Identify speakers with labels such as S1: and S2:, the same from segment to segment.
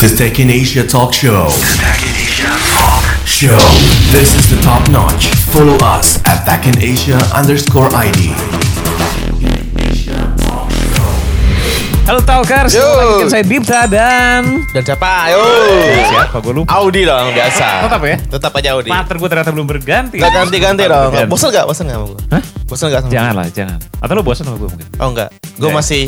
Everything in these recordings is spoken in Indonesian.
S1: The Tech in Asia Talk Show.
S2: Tech in Asia Talk.
S1: Show. This is the top notch. Follow us at Tech in Asia underscore ID.
S3: Halo Talkers,
S4: Yo.
S3: lagi saya Dipta dan
S4: Dan siapa? Ayo.
S3: siapa gue lupa.
S4: Audi dong biasa.
S3: Tetap ya?
S4: Tetap aja Audi.
S3: Pater gue ternyata belum berganti.
S4: Gak ganti-ganti dong. Bosan gak? Bosan gak sama gue?
S3: Hah?
S4: Bosan gak sama
S3: Jangan lah, jangan. Atau lo bosan sama gue mungkin?
S4: Oh enggak. Gue
S3: Enggak.
S4: masih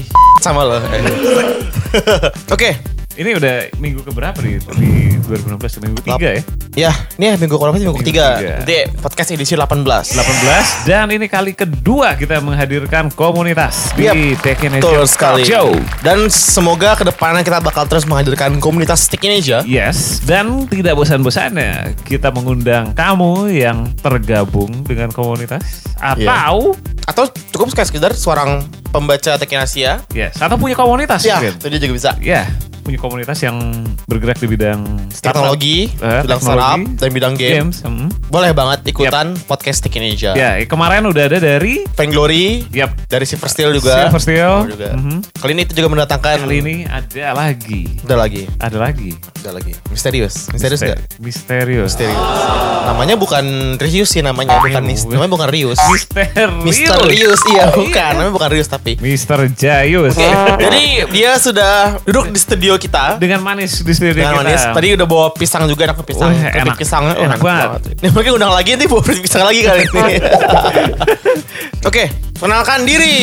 S4: sama lo. Oke.
S3: Ini udah minggu keberapa nih? Di 2016, minggu ketiga ya?
S4: Ya, ini ya minggu berapa sih? Minggu
S3: Minggu
S4: ketiga. Nanti podcast edisi 18.
S3: 18 dan ini kali kedua kita menghadirkan komunitas di
S4: Yap,
S3: Tech in Asia
S4: sekali.
S3: Show.
S4: Dan semoga ke depannya kita bakal terus menghadirkan komunitas Stick in Asia.
S3: Yes, dan tidak bosan-bosannya kita mengundang kamu yang tergabung dengan komunitas atau
S4: Atau cukup sekedar seorang pembaca Tech in Asia.
S3: yes, atau punya komunitas
S4: Ya,
S3: mungkin.
S4: itu dia juga bisa.
S3: Ya, punya komunitas yang bergerak di bidang startup.
S4: Teknologi,
S3: Eh,
S4: bidang startup, dan bidang game.
S3: games. hmm.
S4: Boleh banget ikutan podcast Stick in Asia.
S3: Ya, kemarin udah ada dari
S4: Glory
S3: Yap,
S4: dari Silver Steel juga.
S3: Silver Steel.
S4: Oh, juga.
S3: Mhm.
S4: Kali ini itu juga mendatangkan
S3: Kali ini ada lagi.
S4: Udah lagi,
S3: Ada lagi.
S4: udah lagi. Misterius, misterius
S3: Mister-
S4: gak?
S3: Misterius.
S4: Misterius. Namanya bukan Rius sih namanya, bukan mis, namanya bukan Rius.
S3: Misterius.
S4: Misterius, iya bukan, namanya bukan Rius tapi.
S3: Mister Jayus.
S4: Jadi dia sudah duduk di studio kita
S3: Dengan manis di studio
S4: dengan
S3: kita.
S4: manis. Tadi udah bawa pisang juga, enak pisang. Keripik
S3: enak.
S4: pisang, oh,
S3: Enak banget.
S4: Ini mungkin undang lagi nanti bawa pisang lagi kali ini. Oke, kenalkan diri.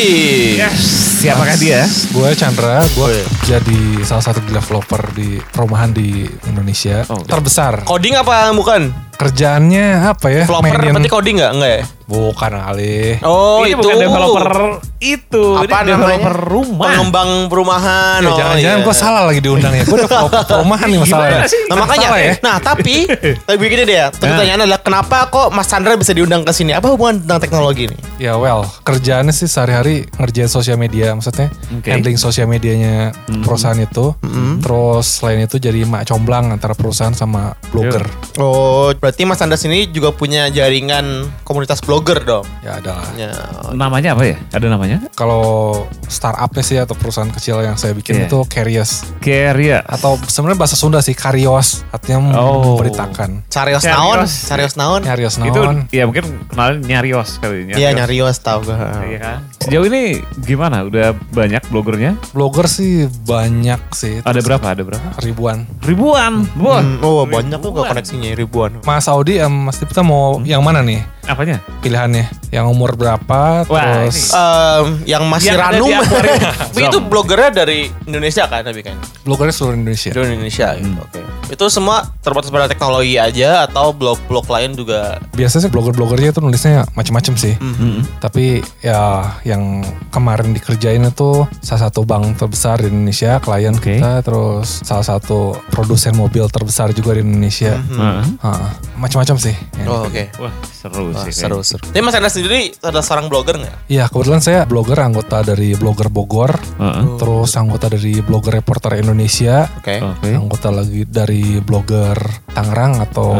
S3: Yes, siapakah dia?
S5: Gue Chandra, gue jadi salah satu developer di perumahan di Indonesia
S3: Oh.
S5: terbesar.
S4: Coding apa bukan?
S5: Kerjaannya apa ya?
S4: Developer
S5: Mainin-
S4: berarti coding nggak? Enggak ya?
S5: Bukan kali.
S4: Oh,
S3: ini
S4: itu
S3: bukan developer itu.
S4: apa
S3: ini developer
S4: namanya?
S3: rumah.
S4: Pengembang perumahan.
S5: Ya,
S4: oh,
S5: jangan-jangan
S4: iya.
S5: gue salah lagi diundangnya. Gue developer perumahan nih masalahnya.
S3: Gimana sih?
S4: Nah makanya,
S5: Salah ya?
S4: nah tapi, tapi begini deh ya. Pertanyaan adalah kenapa kok Mas Chandra bisa diundang ke sini? Apa hubungan tentang teknologi ini?
S5: Ya well, kerjaannya sih sehari-hari ngerjain sosial media. Maksudnya
S3: Oke.
S5: handling sosial medianya perusahaan itu. Terus selain itu jadi mak comblang antara perusahaan sama blogger.
S4: Oh, berarti Mas Chandra sini juga punya jaringan komunitas blogger dong?
S5: Ya adalah.
S4: Ya,
S3: Namanya apa ya? Ada namanya?
S5: Kalau startupnya sih atau perusahaan kecil yang saya bikin
S3: Iya.
S5: itu Carious.
S3: Carrier.
S5: atau sebenarnya bahasa Sunda sih karios artinya
S3: Oh.
S5: memberitakan
S4: Carios
S3: Carios.
S4: naon? Carios naon?
S3: Itu
S5: naon
S3: ya mungkin kenalin nyarios kali
S4: Iya nyarios tau gue.
S3: Iya kan? Sejauh ini gimana? Udah banyak blogernya?
S5: blogger sih banyak sih
S3: Ada
S5: Terus
S3: berapa? Ada berapa?
S5: ribuan
S3: Ribuan. Wah.
S4: Hmm, oh banyak tuh gak
S3: Ribuan.
S4: koneksinya ribuan.
S5: Mas Audi em, Mas Dipta mau yang mana nih
S3: Apanya?
S5: pilihannya yang umur berapa
S3: Wah,
S5: terus
S4: Em, yang masih
S3: Yang
S4: ranum. Tapi itu bloggernya dari Indonesia kan tapi kan?
S5: bloggernya seluruh Indonesia
S4: Dari Indonesia gitu.
S3: Hmm.
S4: Oke. Itu semua terbatas pada teknologi aja atau blog-blog lain juga
S5: biasanya sih blogger-bloggernya itu nulisnya macam-macam sih
S3: Hmm.
S5: tapi ya yang kemarin dikerjain itu salah satu bank terbesar di Indonesia klien
S3: Oke.
S5: kita terus salah satu produsen mobil terbesar juga di Indonesia
S3: Heeh.
S5: Heeh. macam-macam sih
S4: Oh oke.
S3: Wah, seru
S4: Wah,
S3: sih.
S4: seru
S3: kayaknya.
S4: seru. Tapi Mas Anda sendiri adalah seorang blogger nggak?
S5: Iya kebetulan saya blogger anggota dari Blogger Bogor
S3: Heeh.
S5: Terus anggota dari Blogger Reporter Indonesia
S4: Oke.
S3: Oke.
S5: Anggota lagi dari Blogger Tangerang atau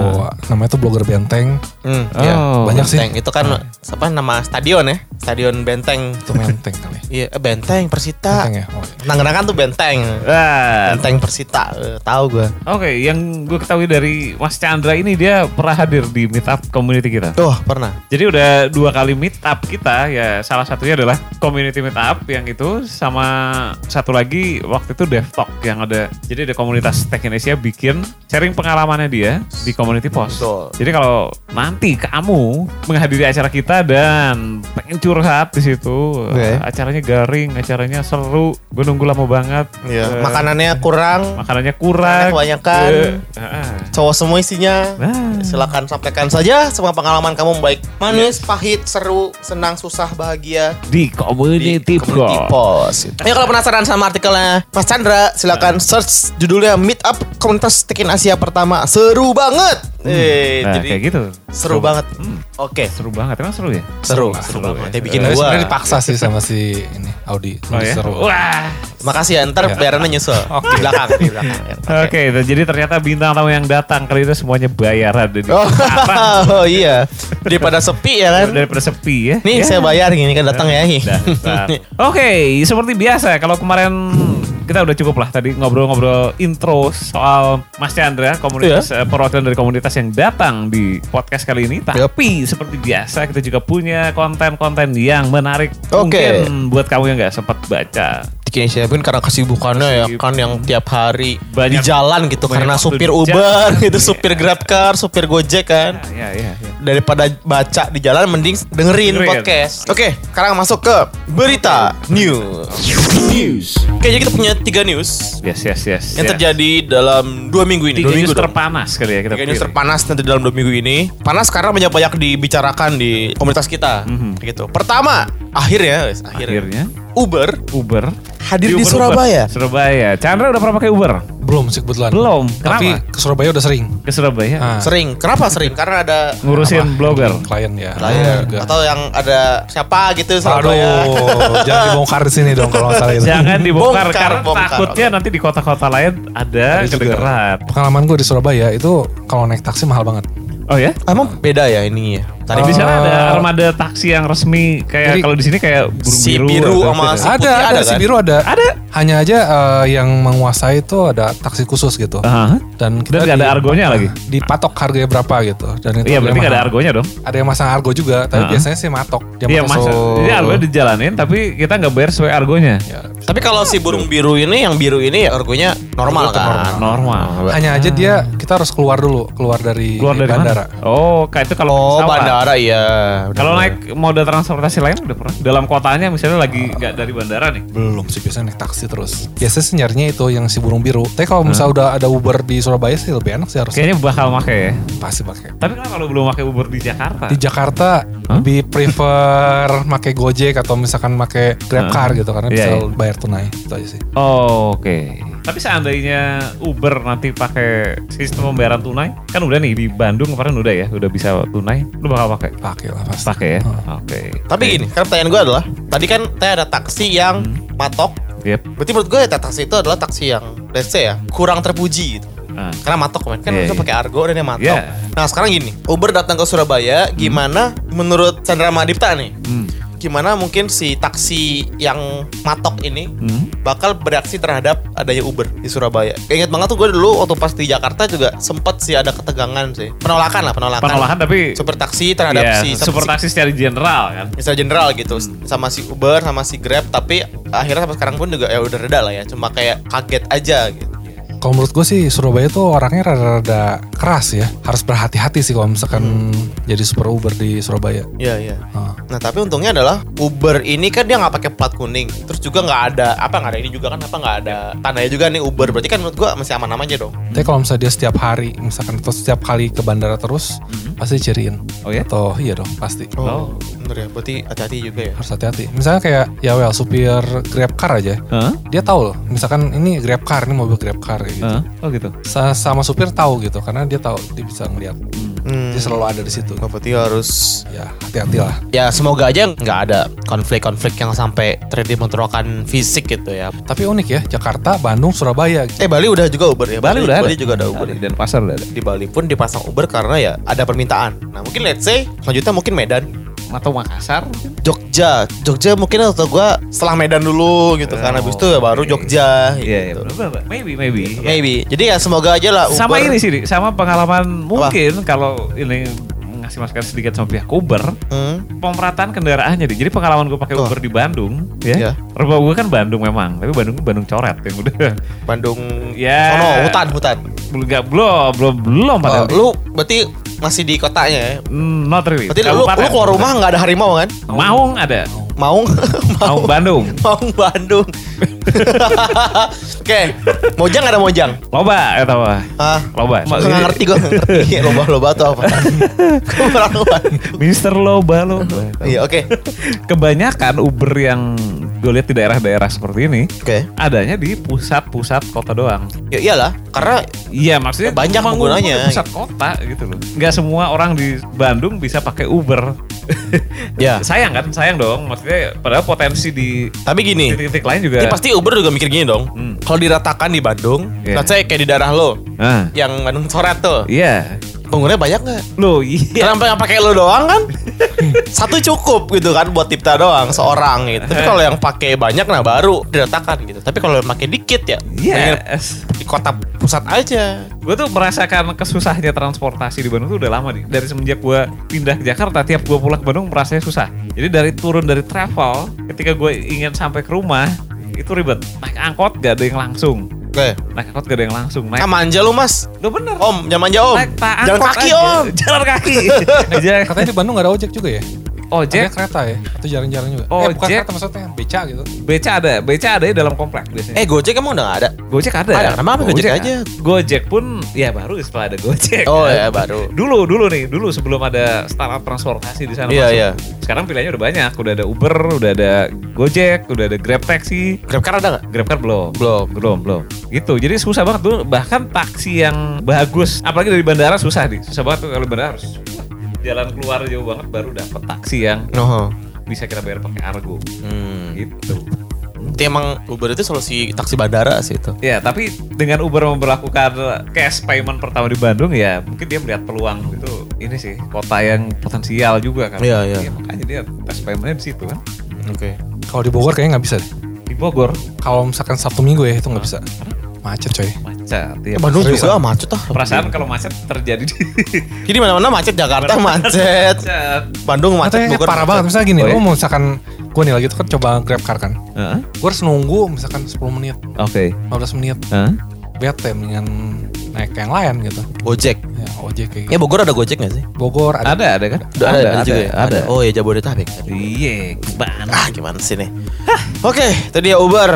S5: namanya tuh Blogger Benteng
S4: Hmm,
S3: Oh,
S4: iya.
S5: banyak sih.
S4: Benteng. Itu kan apa nama stadion ya? Stadion Benteng.
S5: Itu Menteng kali
S4: Iya, eh, Benteng Persita.
S5: Benteng ya oh, iya.
S4: Tangerang kan tuh Benteng.
S3: Ah,
S4: Benteng Persita. Eh, tahu gue.
S3: Oke, yang gue ketahui dari Mas Chandra ini dia pernah hadir di meetup community kita.
S4: Tuh, pernah.
S3: Jadi udah dua kali meetup kita ya salah satunya adalah community meetup yang itu sama satu lagi waktu itu Dev Talk yang ada jadi ada komunitas Tech Indonesia bikin sharing pengalamannya dia di community post.
S4: Betul.
S3: Jadi kalau nanti kamu menghadiri acara kita dan pengen curhat di situ,
S4: Oke.
S3: acaranya garing, acaranya seru, gue nunggu lama banget.
S4: Iya.
S3: Eh,
S4: Makanannya kurang.
S3: makanannya kurang.
S4: Makanannya kebanyakan.
S3: Eh, ah.
S4: Cowok semua isinya.
S3: Nah.
S4: Silakan sampaikan saja semua pengalaman kamu baik manis, pahit, seru, senang, susah, bahagia
S3: di community,
S4: Community
S3: post.
S4: Ya kalau penasaran sama artikelnya Mas Chandra, silakan search judulnya Meet Up Komunitas Tekin Asia pertama. Seru banget. Eh,
S3: Nah,
S4: jadi
S3: kayak gitu.
S4: seru banget.
S3: Hmm,
S4: Oke.
S3: seru banget, emang seru ya?
S4: Seru,
S3: Seru
S4: seru banget.
S3: ya.
S4: Dia bikin
S5: Tapi
S4: gua.
S5: sebenarnya dipaksa sih sama si ini Audi
S3: Oh ya?
S5: Seru
S3: Wah.
S4: Makasih ya, ntar bayarannya nyusul. Di belakang, di belakang. ya.
S3: Oke, dan jadi ternyata bintang tamu yang datang kali itu semuanya bayaran. Jadi
S4: Oh, oh iya. Daripada sepi ya kan.
S3: Daripada sepi ya.
S4: Nih
S3: Ya.
S4: saya bayar gini kan datang ya.
S3: Dasar. Oke, seperti biasa kalau kemarin kita udah cukup lah tadi ngobrol-ngobrol intro soal Mas Chandra, komunitas
S4: Iya.
S3: eh, perwakilan dari komunitas yang datang di podcast kali ini. Tapi seperti biasa kita juga punya konten-konten yang menarik
S4: Oke.
S3: mungkin buat kamu yang nggak sempat baca.
S4: Di Indonesia pun karena kesibukannya ya kan yang tiap hari
S3: Banyak-
S4: di jalan gitu
S3: banyak
S4: karena supir Uber
S3: jalan.
S4: gitu, supir GrabCar, supir Gojek kan.
S3: Ya, ya, ya.
S4: Daripada baca di jalan mending dengerin,
S3: Dengerin.
S4: podcast. Oke, sekarang masuk ke berita news.
S1: News.
S4: Kayaknya kita punya tiga news
S3: Yes, yes, yes.
S4: yang
S3: yes.
S4: terjadi dalam dua minggu ini.
S3: Tiga
S4: dua
S3: news
S4: minggu dong.
S3: terpanas kali ya kita
S4: Tiga news terpanas nanti dalam dua minggu ini. Panas karena banyak banyak dibicarakan di komunitas kita. Gitu. Pertama, akhirnya, wes, akhirnya,
S3: Akhirnya
S4: Uber
S3: Uber
S4: hadir di,
S3: Uber,
S4: Surabaya.
S3: Uber. Surabaya. Chandra udah pernah pakai Uber?
S5: Belum sih kebetulan.
S3: Belum.
S5: Tapi
S3: Kenapa?
S5: ke Surabaya udah sering.
S3: Ke Surabaya.
S5: Ah.
S4: Sering. Kenapa sering? Karena ada
S3: Ngurusin
S5: Apa?
S3: blogger.
S5: Klien ya. juga.
S4: atau yang ada siapa gitu
S5: Aduh,
S4: Surabaya.
S5: jangan dibongkar di sini dong kalau masalah itu.
S3: Jangan dibongkar
S4: Bongkar,
S3: karena
S4: bongkar.
S3: takutnya nanti di kota-kota lain ada kedengeran.
S5: Pengalaman gue di Surabaya itu kalau naik taksi mahal banget.
S3: Oh ya?
S4: Emang beda ya ini ya.
S3: Tadi
S4: Tadi
S3: di sana ada
S5: Eh,
S3: armada taksi yang resmi kayak
S5: Jadi-
S3: kalau di sini kayak burung
S4: Si
S3: biru.
S4: biru sama si
S5: ada,
S4: putih
S5: ada,
S4: ada
S5: si
S4: kan?
S5: biru ada.
S3: Ada.
S5: Hanya aja eh, yang menguasai itu ada taksi khusus gitu.
S3: Aha.
S5: Dan
S3: Dan nggak ada argonya lagi?
S5: Dipatok harganya berapa gitu. Dan itu
S3: Iya berarti nggak ada argonya dong.
S5: Ada yang masang argo juga, tapi
S3: Ah.
S5: biasanya sih matok. Dia
S3: Iya
S5: matok
S3: masa.
S5: so-
S3: Jadi argonya dijalanin tapi kita nggak bayar sesuai argonya.
S5: Ya,
S4: Tapi kalau si burung biru ini yang biru ini ya argonya normal kan.
S3: Normal.
S5: Hanya aja dia kita harus keluar dulu, keluar dari,
S3: Keluar dari
S5: bandara.
S3: mana? Oh, kayak itu kalau
S4: Oh. Bandara iya.
S3: Kalau naik moda transportasi lain udah pernah. Dalam kotanya misalnya lagi nggak dari bandara nih.
S5: Belum sih biasanya naik taksi terus. Biasanya sih nyarinya itu yang si burung biru. Tapi kalau misalnya udah ada Uber di Surabaya sih lebih enak sih harusnya.
S3: Kayaknya bakal make ya.
S5: Pasti pakai.
S3: Tapi kan kalau belum pakai Uber di Jakarta.
S5: Di Jakarta
S3: Hah?
S5: lebih prefer pakai Gojek atau misalkan pakai GrabCar gitu karena
S3: Iya,
S5: bisa
S3: iya.
S5: bayar tunai. Itu aja sih.
S3: Oh, Oke. Tapi seandainya Uber nanti pakai sistem pembayaran tunai, kan udah nih di Bandung kemarin udah ya, udah bisa tunai. Lu bakal pakai?
S5: Pakai lah pasti.
S3: Pakai ya.
S5: Hah.
S3: Oke.
S4: Tapi gini, kan pertanyaan gue adalah tadi kan tadi ada taksi yang matok.
S3: Yep.
S4: Berarti menurut gue ya taksi itu adalah taksi yang let's say ya kurang terpuji gitu.
S3: Ah.
S4: Karena matok kan, kan bisa
S3: iya.
S4: pakai argo dan dia matok.
S3: Iya.
S4: Nah sekarang gini, Uber datang ke Surabaya, gimana menurut Chandra Madipta nih?
S3: Hmm.
S4: Gimana mungkin si taksi yang matok ini
S3: Hmm.
S4: bakal bereaksi terhadap adanya Uber di Surabaya? Ingat banget tuh gue dulu waktu pas di Jakarta juga sempet sih ada ketegangan sih, penolakan lah penolakan.
S3: Penolakan tapi
S4: Super taksi terhadap
S3: ya,
S4: si
S3: super taksi secara general kan.
S4: Misalnya general gitu sama si Uber sama si Grab tapi akhirnya sampai sekarang pun juga ya udah reda lah ya cuma kayak kaget aja gitu.
S5: Kalau menurut gue sih Surabaya tuh orangnya rada-rada keras ya. Harus berhati-hati sih kalau misalkan jadi super Uber di Surabaya.
S4: Iya iya.
S5: Ah.
S4: Nah tapi untungnya adalah Uber ini kan dia nggak pakai plat kuning, terus juga nggak ada apa nggak ada ini juga kan apa nggak ada tandanya juga nih Uber. Berarti kan menurut gua masih aman-aman aja dong.
S5: Tapi kalau misalnya dia setiap hari, misalkan atau setiap kali ke bandara terus, pasti ciriin.
S3: Oh ya?
S5: Atau iya dong, pasti.
S3: Oh.
S4: Bener ya. Berarti hati-hati juga ya.
S5: Harus hati-hati. Misalnya kayak ya well supir Grab Car aja.
S3: Hah?
S5: Dia tahu loh, misalkan ini Grab Car, ini mobil Grab Car kayak gitu.
S3: Hah? Oh gitu.
S5: Sa- sama supir tahu gitu karena dia tahu dia bisa ngeliat.
S4: Hmm.
S5: Dia selalu ada di situ.
S4: Oh, berarti harus
S5: Ya, hati-hati lah.
S4: ya semoga aja nggak ada konflik-konflik yang sampai terjadi bentrokan fisik gitu ya.
S5: Tapi unik ya, Jakarta, Bandung, Surabaya.
S4: Eh Bali udah juga Uber ya.
S3: Bali udah ada.
S4: Bali juga ada Uber. ya.
S3: Dan pasar udah ada.
S4: Di Bali pun dipasang Uber karena ya ada permintaan. Nah mungkin let's say selanjutnya mungkin Medan.
S3: Atau Makassar.
S4: Jogja, Jogja mungkin atau gua setelah Medan dulu gitu kan habis itu ya baru
S3: oke.
S4: Jogja
S3: Iya, iya.
S4: gitu.
S3: benar-benar. Maybe, maybe. Ya.
S4: Maybe. Jadi ya semoga aja lah Uber.
S3: Sama ini sih, sama pengalaman mungkin kalau ini ngasih masukan sedikit sama pihak Uber,
S4: Hmm.
S3: pemerataan kendaraannya di. Jadi pengalaman gue pakai
S4: Oh.
S3: Uber di Bandung, ya.
S4: Iya.
S3: Rumah gue kan Bandung memang, tapi Bandung Bandung coret yang udah
S4: Bandung.
S3: Ya.
S4: Sono, hutan, hutan.
S3: belum belum belum belum
S4: Oh, lu berarti masih di kotanya ya?
S3: Hmm, not really.
S4: Berarti lu, lu keluar rumah nggak ada harimau kan?
S3: Maung ada.
S4: Maung,
S3: Maung Bandung.
S4: Maung Bandung. Oke, Mojang ada Mojang.
S3: Loba atau apa?
S4: Ah,
S3: Loba.
S4: nggak ngerti gue ngerti loba-loba tuh apa.
S3: Mister Loba Loba.
S4: Iya, oke.
S3: Kebanyakan Uber yang gue lihat di daerah-daerah seperti ini
S4: Oke.
S3: adanya di pusat-pusat kota doang.
S4: Ya iyalah, karena
S3: Iya maksudnya
S4: Banyak penggunanya.
S3: pusat kota gitu loh. Nggak semua orang di Bandung bisa pakai Uber.
S4: Ya.
S3: sayang kan, sayang dong. Maksudnya padahal potensi di
S4: tapi gini,
S3: titik-titik lain juga.
S4: Ya pasti Uber juga mikir gini dong.
S3: Hmm.
S4: Kalau diratakan di Bandung,
S3: Iya.
S4: let's say kayak di daerah lo,
S3: Ah,
S4: yang Bandung coret tuh.
S3: iya.
S4: Penggunanya banyak nggak?
S3: Loh iya.
S4: Kenapa yang pakai lu doang kan? Satu cukup gitu kan buat Tipta doang seorang gitu. Tapi kalau yang pakai banyak nah baru diratakan gitu. Tapi kalau yang pakai dikit ya,
S3: Yes.
S4: di kota pusat aja.
S3: Gue tuh merasakan kesusahnya transportasi di Bandung tuh udah lama nih. Dari semenjak gue pindah ke Jakarta, tiap gue pulang ke Bandung merasanya susah. Jadi dari turun dari travel, ketika gue ingin sampai ke rumah, itu ribet. Naik angkot gak ada yang langsung.
S4: Oke.
S3: Naik angkot gak ada yang langsung. Naik,
S4: Ah manja lu mas.
S3: udah bener.
S4: Om, jangan manja om.
S3: Naik pak
S4: Jalan kaki
S3: aja.
S4: om.
S3: Jalan kaki. Aja.
S5: Katanya di Bandung gak ada ojek juga ya? Ada
S3: Ojek,
S5: kereta ya? Itu jarang-jarang juga. Eh bukan
S3: Ojek.
S5: kereta maksudnya, beca gitu.
S3: beca ada. Beca ada di dalam komplek biasanya.
S4: Eh Gojek emang udah gak ada?
S3: Gojek ada.
S4: Ada, kenapa nggak Gojek aja?
S3: Gojek pun ya baru setelah ada Gojek.
S4: Oh
S3: kan.
S4: ya baru.
S3: Dulu dulu nih, dulu sebelum ada startup transportasi di sana
S4: Iya,
S3: masuk.
S4: iya.
S3: Sekarang pilihannya udah banyak, udah ada Uber, udah ada Gojek, udah ada Grab Taxi.
S4: Grabcar ada gak?
S3: GrabCar belum.
S4: Belum.
S3: Belum, belum. Gitu. Jadi susah banget tuh bahkan taksi yang bagus, apalagi dari bandara susah nih. Susah banget tuh kalau bandara harus jalan keluar jauh banget baru dapet taksi yang
S4: No.
S3: bisa kita bayar pakai Argo.
S4: Hmm.
S3: Gitu.
S4: Itu emang Uber itu solusi taksi bandara sih itu.
S3: Ya, tapi dengan Uber memperlakukan cash payment pertama di Bandung ya, mungkin dia melihat peluang itu ini sih kota yang potensial juga kan.
S4: Iya, iya.
S3: makanya dia cash paymentnya di situ kan.
S4: Oke.
S5: Kalau di Bogor kayaknya nggak bisa deh.
S3: Di Bogor
S5: Kalau misalkan Sabtu Minggu ya itu nggak bisa. Macet coy.
S3: macet. Ya,
S4: Bandung juga macet ah.
S3: perasaan kalau macet terjadi di
S4: Jadi mana-mana macet Jakarta macet.
S3: macet.
S4: Bandung macet
S5: Katanya
S4: Bogor
S5: parah
S4: macet.
S5: banget. Misalnya gini,
S3: Oh,
S5: lu
S3: iya?
S5: mau misalkan gue nih lagi tuh kan coba grab car kan.
S3: Heeh.
S5: Gue harus nunggu misalkan 10 menit,
S3: Oke.
S5: 15 menit.
S3: Heeh.
S5: Bete mendingan naik yang lain gitu.
S4: Gojek.
S5: Ya ojek kayak
S4: Ya
S5: gitu.
S4: Bogor ada Gojek gak sih?
S5: Bogor ada.
S3: Ada, ada kan?
S4: Ada, ada, ada juga ya?
S3: Ada.
S4: Oh ya Jabodetabek.
S3: Iya, gimana?
S4: Ah gimana sih nih? Oke, itu dia Uber.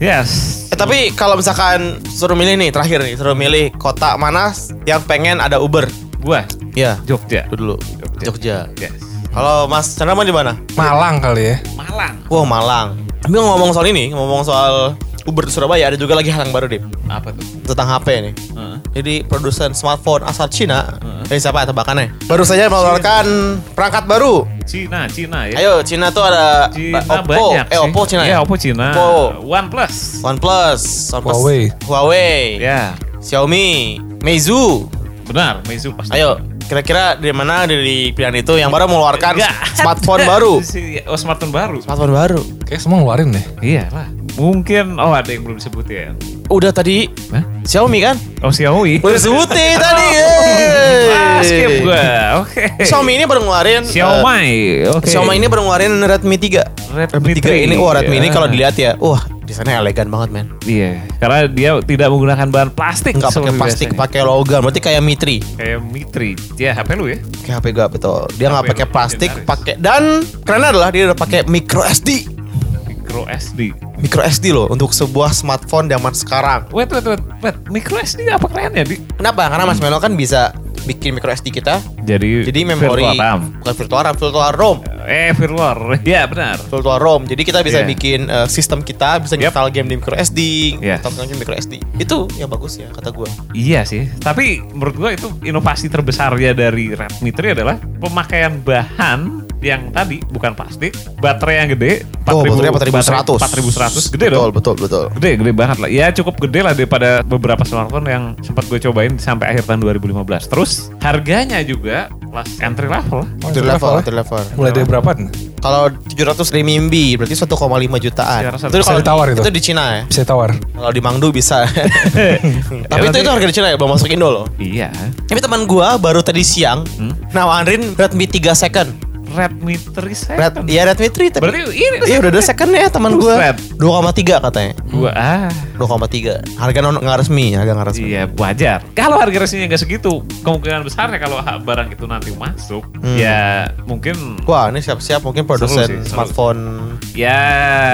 S3: Yes.
S4: Eh, tapi kalau misalkan suruh milih nih terakhir nih, suruh milih kota mana yang pengen ada Uber?
S3: Gua
S4: Ya,
S3: Jogja.
S4: itu dulu.
S3: Jogja.
S4: Jogja.
S3: Yes.
S4: Kalau Mas Chandra mau di mana?
S5: Malang kali ya.
S3: Malang.
S4: Wah Malang. Tapi ngomong soal ini, ngomong soal Uber di Surabaya, ada juga lagi hal yang baru deh
S3: Apa tuh?
S4: tentang HP nih.
S3: Heeh.
S4: Jadi produsen smartphone asal Cina,
S3: Heeh.
S4: dari siapa ya tebakannya? Baru saja mengeluarkan perangkat baru.
S3: Cina, Cina ya.
S4: Ayo, Cina tuh ada
S3: Cina
S4: Oppo,
S3: banyak
S4: eh. Oppo Cina
S3: Iya,
S4: ya?
S3: Oppo Cina.
S4: Oppo.
S3: OnePlus.
S4: OnePlus, OnePlus,
S5: Huawei.
S4: Huawei,
S3: Ya,
S4: Xiaomi, Meizu.
S3: benar. Meizu pasti.
S4: Ayo, kira-kira dari mana dari pilihan itu yang baru mengeluarkan
S3: Nggak
S4: smartphone baru?
S3: Oh, smartphone baru.
S4: Smartphone baru.
S5: Kayak semua ngeluarin deh.
S3: Iya lah. Mungkin oh ada yang belum disebut ya.
S4: Udah tadi
S3: Hah?
S4: Xiaomi kan?
S3: Oh Xiaomi.
S4: Udah disebutin tadi.
S3: Ah, skip gua. Oke.
S4: Xiaomi ini baru ngeluarin
S3: Xiaomi.
S4: eh,
S3: Oke.
S4: Xiaomi ini baru ngeluarin Redmi 3.
S3: Redmi
S4: 3 ini,
S3: 3,
S4: wah Redmi ini
S3: ya.
S4: kalau dilihat ya, wah desainnya elegan banget men.
S3: Iya, karena dia tidak menggunakan bahan plastik.
S4: Nggak pakai plastik, pakai logam. Berarti kayak Mi 3.
S3: kayak Mi 3. Ya, HP lu ya.
S4: Kayak HP gak betul. Dia nggak pakai plastik, pakai dan keren adalah dia udah pakai micro SD.
S3: Micro SD.
S4: Micro SD loh untuk sebuah smartphone zaman sekarang.
S3: Wait, wait, wait, wait. Micro SD apa kerennya, Di?
S4: Kenapa? Karena Mas Melo kan bisa bikin micro SD kita
S3: Jadi,
S4: jadi memori
S3: virtual RAM.
S4: bukan virtual RAM, virtual ROM.
S3: Eh, virtual. Ya, benar.
S4: Virtual ROM. Jadi kita bisa
S3: Iya.
S4: bikin eh, sistem kita bisa
S3: Yep.
S4: install game di micro SD,
S3: Yes.
S4: install game micro SD. Itu yang bagus ya kata gua.
S3: Iya sih, tapi menurut gua itu inovasi terbesarnya dari Redmi 3 adalah pemakaian bahan yang tadi bukan plastik, baterai yang gede,
S4: Oh, baterainya 4100.
S3: 4100, gede
S4: betul,
S3: dong.
S4: Betul, betul,
S3: Gede, gede banget lah. Ya cukup gede lah daripada beberapa smartphone yang sempat gue cobain sampai akhir tahun 2015. Terus harganya juga kelas entry level.
S5: Oh,
S4: Entry level, entry level.
S5: Mulai dari berapa nih?
S4: Kalau 700 renminbi berarti 1,5 jutaan.
S3: Satu-
S4: Itu kalau
S5: Bisa ditawar itu?
S4: Itu di Cina ya.
S5: Bisa tawar.
S4: Kalau di Mangdu bisa. Tapi itu
S3: nanti-
S4: itu harga di Cina ya, belum masuk Indo loh.
S3: Iya.
S4: Tapi teman gua baru tadi siang
S3: Hmm?
S4: nawarin Redmi 3 second.
S3: Redmi 3
S4: Red,
S3: second.
S4: ya Redmi 3 tapi
S3: Berarti ini
S4: Iya udah ada second ya teman gua.
S3: Buset.
S4: 2,3 katanya.
S3: Gua ah
S4: 2,3. Harga non nggak resmi, harga nggak resmi.
S3: Iya wajar. Kalau harga resminya nggak segitu, kemungkinan besarnya kalau barang itu nanti masuk,
S4: Hmm.
S3: ya mungkin
S4: Wah, ini siap-siap mungkin produsen
S3: sih,
S4: smartphone
S3: ya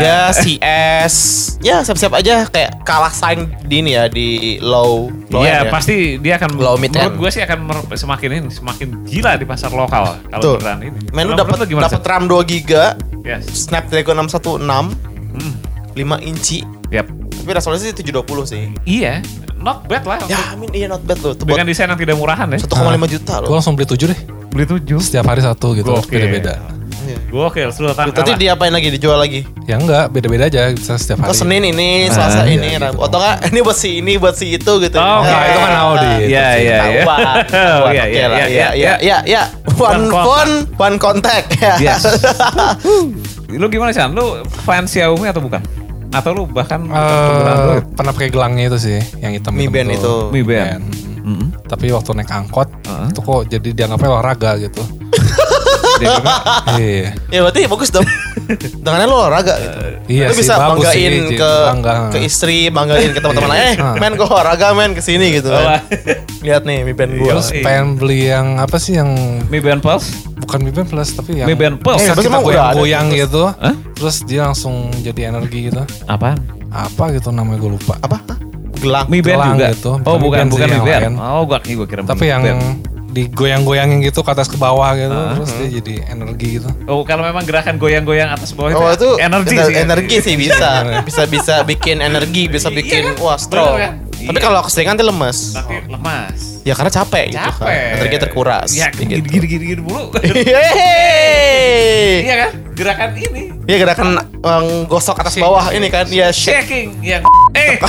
S4: ya CS. Ya siap-siap aja kayak kalah saing di ini ya di low low
S3: Iya
S4: ya.
S3: pasti dia akan
S4: Low mid
S3: menurut gue sih akan semakin ini semakin gila di pasar lokal kalau beneran ini.
S4: Men lu dapat dapat? RAM 2 GB,
S3: Yes.
S4: Snapdragon 616,
S3: Hmm.
S4: 5 inci.
S3: Yap.
S4: Tapi resolusi 720 sih.
S3: Iya, not bad lah.
S4: Ya, amin iya not bad loh. Buat
S3: Dengan desain yang tidak murahan ya.
S4: 1,5 juta
S5: Gue
S4: loh.
S5: langsung beli tujuh deh.
S3: Beli tujuh.
S5: Setiap hari satu gitu. Beda-beda.
S4: Iya.
S3: Gokil, Sultan
S4: Tadi
S3: kalah.
S4: diapain lagi? Dijual lagi?
S5: Ya enggak, beda-beda aja bisa setiap
S4: Oh
S5: hari.
S4: Senin ini, Selasa
S3: Ah,
S4: ini,
S5: iya,
S4: Rabu.
S5: gitu.
S4: Atau enggak ini buat si ini, buat si itu gitu.
S3: Oh,
S5: Enggak, itu kan audit.
S3: Iya, iya, iya. Oh, iya,
S4: Oke
S3: iya, iya,
S4: iya,
S3: iya.
S4: iya, iya. One phone, one contact. Ya.
S3: Yes. lu gimana sih? Lu fans Xiaomi atau bukan? Atau lu bahkan Android?
S5: pernah pakai gelangnya itu sih, yang hitam
S4: Mi Band itu.
S3: Mi Band. Mm-mm.
S5: Tapi waktu naik angkot,
S3: Heeh.
S5: itu kok jadi dianggapnya olahraga gitu. Iya.
S4: Ya berarti bagus dong. Dengannya lo olahraga gitu.
S5: Iya
S4: Lu
S5: sih,
S4: bisa banggain
S5: sih,
S4: ke
S5: bangga.
S4: ke istri, banggain ke teman-teman lain. Eh,
S5: Ah.
S4: men gue olahraga men ke sini gitu kan. Lihat nih Mi Band gue.
S5: Terus
S3: Iya.
S5: pengen beli yang apa sih yang
S3: Mi Band Pulse?
S5: bukan Mi Band Plus tapi yang
S3: Mi Band Pulse.
S5: Eh, kita goyang-goyang gitu. Terus dia langsung jadi energi gitu.
S3: Apaan?
S5: Apa gitu namanya gue lupa.
S4: Apa? Gelang.
S3: Mi Band
S5: Gelang
S3: juga?
S5: gitu.
S3: Oh
S5: Bukan
S3: bukan, Mi Band. Oh gua gue kira
S5: Tapi
S3: Mi
S5: yang
S3: Band.
S5: Digoyang-goyangin gitu ke atas ke bawah gitu.
S3: Ah.
S5: Terus dia jadi energi gitu.
S3: Oh kalau memang gerakan goyang-goyang atas bawah
S4: Oh itu
S3: energi
S4: ener-
S3: sih.
S4: energi sih bisa. Bisa bisa bikin energi, bisa
S3: Iya
S4: bikin
S3: kan?
S4: wah strong.
S3: Bener kan?
S4: Tapi
S3: Iya.
S4: kalau keseringan tuh lemes.
S3: Tapi lemas.
S4: Ya karena capek, gitu kan.
S3: Capek.
S4: Energi terkuras.
S3: Ya
S4: gitu.
S3: gini-gini mulu.
S4: Yeay.
S3: Iya kan? Gerakan ini.
S4: Iya gerakan um, gosok atas bawah ini kan. Iya.
S3: Shaking yang eh.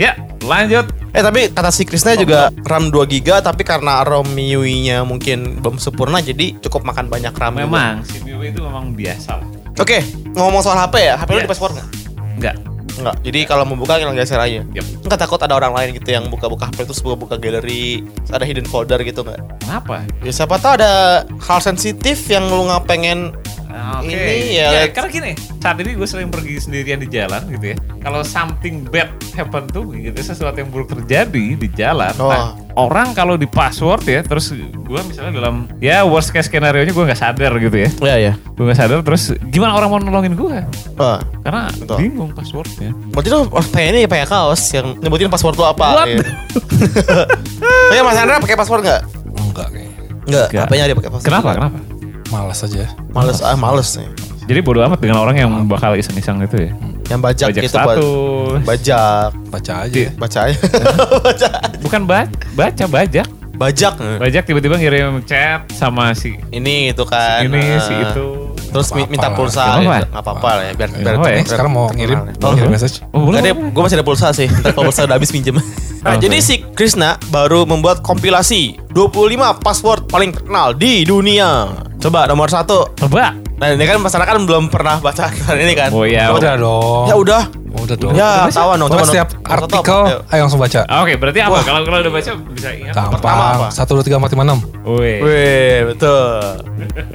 S3: ya, lanjut.
S4: Eh tapi kata si Krisna juga RAM 2 GB tapi karena ROM MIUI-nya mungkin belum sempurna jadi cukup makan banyak RAM. juga.
S3: Memang si MIUI itu memang biasa.
S4: Oke, ngomong soal HP ya. HP lu
S3: Yes.
S4: di password nggak?
S3: Enggak.
S4: Enggak. Jadi kalau mau buka tinggal geser aja.
S3: Yep.
S4: Enggak takut ada orang lain gitu yang buka-buka HP terus buka-buka galeri, terus ada hidden folder gitu nggak?
S3: Kenapa?
S4: Ya siapa tahu ada hal sensitif yang lu nggak pengen
S3: Ah, Oke.
S4: Ini ya,
S3: ya, karena gini, saat ini gue sering pergi sendirian di jalan gitu ya. Kalau something bad happen tuh gitu, sesuatu yang buruk terjadi di jalan.
S4: Oh.
S3: Nah, orang kalau di password ya, terus gue misalnya dalam ya worst case skenario nya gue nggak sadar gitu ya.
S4: Ya ya.
S3: Gue nggak sadar, terus gimana orang mau nolongin gue?
S4: Wah.
S3: Karena
S4: Betul.
S3: bingung passwordnya.
S4: Berarti lu pakai ini pakai kaos yang nyebutin password lu apa?
S3: What?
S4: Iya. Oke, Mas Andra pakai password nggak?
S5: Enggak kayaknya.
S4: Enggak.
S3: Nggak.
S4: HP-nya dia pakai password.
S3: Kenapa? Kenapa?
S5: Malas aja.
S4: Males ah males nih.
S3: Jadi bodo amat dengan orang yang bakal iseng-iseng itu ya.
S4: Yang bajak,
S3: Bajak
S4: gitu
S3: status.
S4: bajak.
S5: Baca aja.
S3: Iya.
S4: Baca aja. baca.
S3: Bukan ba baca, bajak.
S4: Bajak.
S3: Bajak tiba-tiba ngirim chat sama si
S4: Ini itu kan.
S3: ini,
S4: eh,
S3: si itu.
S4: Terus mi- minta
S5: Apa-apa
S4: pulsa
S3: lah.
S4: gitu.
S3: Nggak
S4: Nggak apa-apa lah ya. Biar,
S3: Nggak
S4: biar
S3: ya.
S5: Sekarang mau ngirim,
S4: Oh,
S5: ngirim message.
S3: Oh, boleh,
S4: gue masih ada pulsa sih. Ntar kalau pulsa udah habis pinjem. Nah,
S3: Oke.
S4: jadi si Krisna baru membuat kompilasi 25 password paling terkenal di dunia. Coba nomor satu.
S3: Coba.
S4: Nah ini kan masyarakat kan belum pernah baca ini kan.
S3: Oh iya.
S5: Udah dong.
S4: Ya udah.
S5: Udah dong.
S4: Ya tahu dong. Coba
S5: setiap artikel,
S4: Ayo.
S5: langsung baca.
S3: Oke, berarti apa? Kalau kalau udah baca bisa ingat.
S4: pertama apa?
S5: Gampang. Satu, dua, tiga, empat, lima, enam.
S3: Wih.
S4: Wih betul.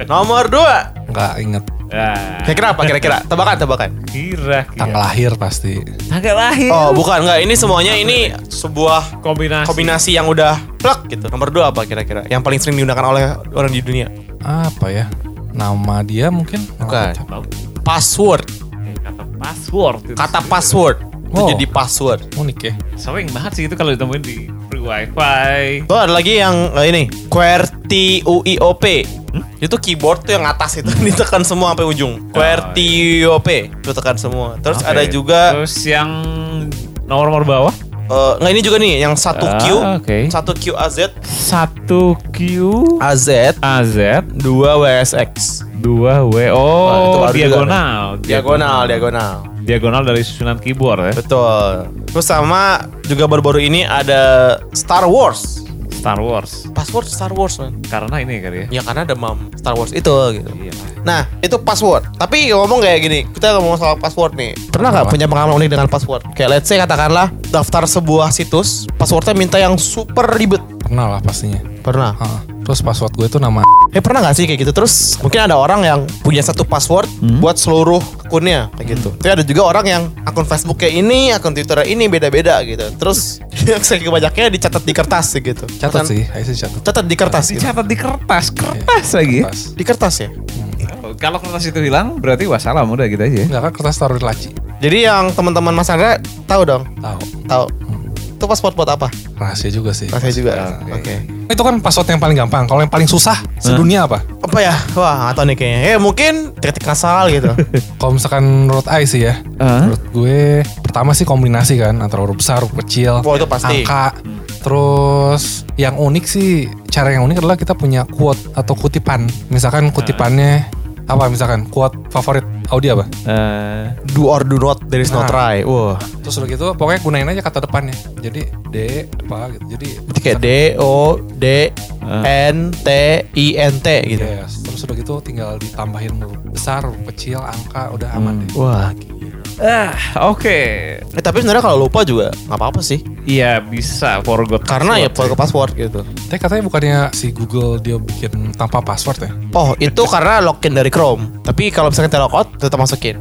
S4: nomor dua.
S5: Enggak inget.
S3: Nah,
S4: Kira-kira apa? Kira-kira. Tebakan, tebakan.
S3: kira
S5: Tanggal lahir pasti.
S3: Tanggal lahir.
S4: Oh bukan nggak. Ini semuanya ini sebuah
S3: kombinasi.
S4: kombinasi yang udah plek gitu. Nomor dua apa kira-kira? Yang paling sering digunakan oleh orang di dunia.
S5: Apa ya? Nama dia mungkin?
S4: Bukan. Password.
S3: Kata password. itu.
S4: Kata password. Itu
S5: Oh.
S4: jadi password.
S5: Unik ya.
S3: sering banget sih itu kalau ditemuin di free wifi.
S4: Oh ada lagi yang eh, ini QWERTY-UIOP Itu keyboard tuh yang atas itu ditekan semua sampai ujung QWERTY-UIOP Itu tekan semua Terus
S3: Oke.
S4: ada juga
S3: Terus yang nomor-nomor bawah.
S4: Eh, Nggak ini juga nih Yang satu Q.
S3: Ah, oke.
S4: Satu Q AZ
S3: Satu Q
S4: AZ
S3: AZ
S4: Dua WSX
S3: dua W. Oh
S4: baru juga
S3: diagonal.
S4: Diagonal Diagonal.
S3: Diagonal dari susunan keyboard ya.
S4: Betul. Terus sama Juga baru-baru ini ada Star Wars
S3: Star Wars.
S4: Password Star Wars man
S3: Karena ini kali ya.
S4: Ya karena ada mam Star Wars itu gitu
S3: Iya.
S4: Nah, itu password. Tapi ngomong kayak gini, kita ngomong soal password nih. Pernah nggak punya pengalaman unik dengan password? Kayak let's say katakanlah daftar sebuah situs, passwordnya minta yang super ribet.
S5: Pernah lah pastinya.
S4: Pernah.
S5: Ah, Terus password gue itu nama
S4: Eh pernah nggak sih kayak gitu? Terus mungkin ada orang yang punya satu password buat seluruh akunnya kayak gitu. Tapi ada juga orang yang akun Facebook kayak ini, akun Twitter ini beda-beda gitu. Terus yang saya banyaknya dicatat di kertas sih gitu.
S5: catat sih, ayo sih catat.
S4: Catat di kertas gitu.
S3: Dicatat di kertas, kertas lagi.
S5: Kertas.
S4: Di kertas ya.
S3: Oh, Kalau kertas itu hilang, berarti wassalam udah gitu aja.
S5: Enggak kan kertas taruh di laci.
S4: Jadi yang teman-teman Mas Andra tahu dong,
S5: Tahu.
S4: tahu. Itu password buat apa?
S5: Rahasia juga sih.
S4: Rasanya juga.
S3: Oke.
S4: Oke.
S5: Itu kan password yang paling gampang. Kalau yang paling susah sedunia apa?
S4: Apa ya? Wah, nggak tahu nih kayaknya. Eh, mungkin ketik ngasal gitu.
S5: Kalau misalkan menurut I sih ya, menurut gue pertama sih kombinasi kan antara huruf besar, huruf kecil,
S4: Oh, itu pasti.
S5: angka, Terus yang unik sih cara yang unik adalah kita punya quote atau kutipan. Misalkan kutipannya apa misalkan quote favorit Audi apa?
S3: Eh,
S4: Do or do not, there is no
S5: Nah.
S4: try. Wah.
S5: Terus udah gitu pokoknya gunain aja kata depannya. Jadi D apa gitu. Jadi
S4: Berarti kayak D O D N T I N T gitu.
S5: Yes. Terus udah gitu tinggal ditambahin besar, kecil, angka udah aman deh.
S4: Wah.
S3: Ah, oke.
S4: Eh, tapi sebenarnya kalau lupa juga nggak apa-apa sih.
S3: Iya bisa forgot
S4: Karena ya
S3: password
S4: pakai password gitu.
S5: Tapi katanya bukannya si Google dia bikin tanpa password ya?
S4: Oh, itu karena login dari Chrome. Tapi kalau misalnya kita logout tetap masukin.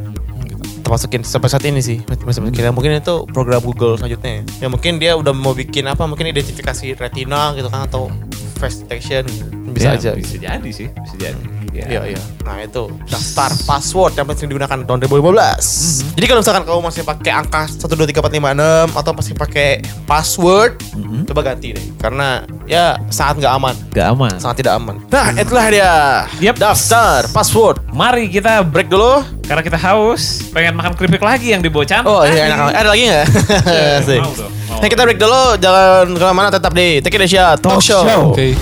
S5: Gitu.
S4: Tetap masukin sampai saat ini sih. Masih masukin. Ya, mungkin itu program Google selanjutnya. Ya mungkin dia udah mau bikin apa? Mungkin identifikasi retina gitu kan atau face detection. Bisa
S3: Ya,
S4: aja.
S3: Bisa jadi sih, bisa jadi. Ya.
S4: Iya iya. Nah itu daftar password yang paling sering digunakan tahun 2015. Jadi kalau misalkan kamu masih pakai angka 123456 atau masih pakai password, coba ganti deh. Karena ya sangat nggak aman,
S3: Gak aman.
S4: sangat tidak aman. Nah itulah dia.
S3: Yep.
S4: Daftar password.
S3: Mari kita
S4: Break dulu.
S3: karena kita haus, pengen makan keripik lagi yang di Bocan.
S4: Oh iya enak. Ada lagi nggak? Asik.
S3: mau dong, mau.
S4: Nah kita break dulu. Jangan ke mana-mana. Tetap di Tech Indonesia Talk, Show.
S5: Oke.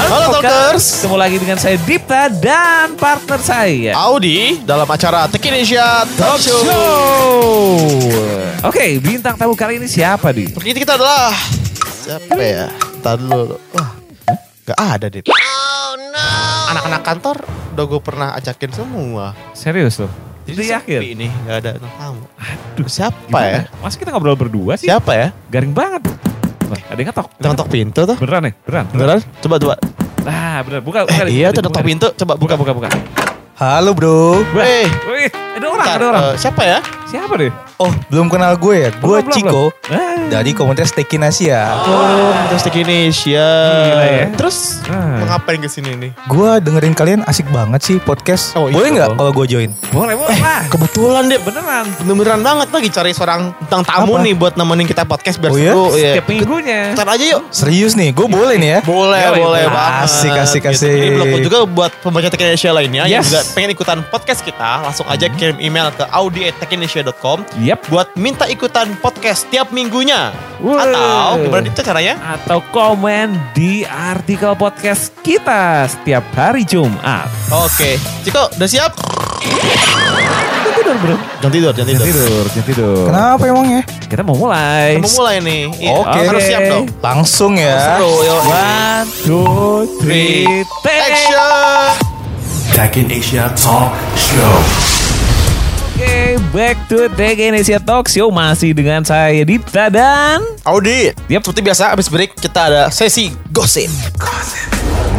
S4: Halo Talkers.
S3: Ketemu lagi dengan saya Dipta dan partner saya.
S4: Audi dalam acara Tech Indonesia Talk Show.
S3: Oke, bintang tamu kali ini siapa di?
S4: Ini kita adalah siapa ya? Tadi dulu. Wah, nggak ada deh. Anak-anak kantor udah gue pernah ajakin semua.
S3: Serius loh? Jadi
S4: sepi
S3: yakin?
S4: ini nggak ada tamu. Siapa
S3: Gimana?
S4: ya?
S3: Mas kita ngobrol berdua sih?
S4: Siapa ya?
S3: Garing banget. Wah, ada yang ngetok.
S4: Ngetok pintu tuh.
S3: Beneran nih? Beneran?
S4: Beneran? Coba coba.
S3: Ah, beneran. Buka, buka.
S4: Eh, iya tuh ngetok pintu. Coba buka.
S3: Buka, buka.
S6: Halo bro.
S4: Eh,
S3: Wih, ada orang,
S4: bentar,
S3: ada orang.
S4: eh, siapa ya?
S3: Siapa deh?
S6: Oh belum kenal gue ya. Gue
S3: Belum, belum,
S6: Ciko
S3: belum. Ah.
S6: dari komunitas Tekin Asia.
S4: Oh, terus Tech Indonesia.
S3: Gila ya.
S4: Terus
S3: Ah.
S4: mau ngapain ke sini nih?
S6: Gue dengerin kalian asik banget sih podcast.
S4: Oh, iya
S6: Boleh nggak kalau gue join?
S3: Boleh, boleh lah.
S4: Kebetulan deh,
S3: Beneran.
S4: beneran banget lagi cari seorang tentang tamu
S6: Apa?
S4: nih buat nemenin kita podcast biar
S6: Oh, iya?
S4: seru. Iya.
S3: Setiap minggunya.
S4: Ntar aja yuk.
S6: Serius nih, gue boleh nih ya.
S4: Boleh,
S3: Yoi,
S4: boleh banget.
S6: Asik, asik,
S4: Gitu.
S6: asik.
S4: Jadi blog juga buat pembaca Tech Indonesia lainnya yang
S3: Yes.
S4: juga pengen ikutan podcast kita, langsung aja kirim email ke audi@techindonesia.com
S3: Yap.
S4: buat minta ikutan podcast tiap minggunya.
S3: Wah.
S4: Atau gimana itu caranya?
S3: Atau komen di artikel podcast kita setiap hari Jumat.
S4: Oke, Ciko udah siap?
S3: Tidur bro.
S4: Jangan tidur, jangan tidur.
S3: tidur, jangan tidur.
S6: Kenapa emangnya?
S3: Kita mau mulai.
S4: Kita mau mulai nih. Iya,
S6: Oke.
S4: Harus siap dong.
S6: Langsung ya.
S4: Seru.
S3: One, two, three, take.
S4: Action!
S1: Tech in Asia Talk Show.
S3: Oke, back to Tech Indonesia Talk Show masih dengan saya Dipta dan
S4: Audi,
S3: Yap.
S4: seperti biasa abis break kita ada sesi gosip.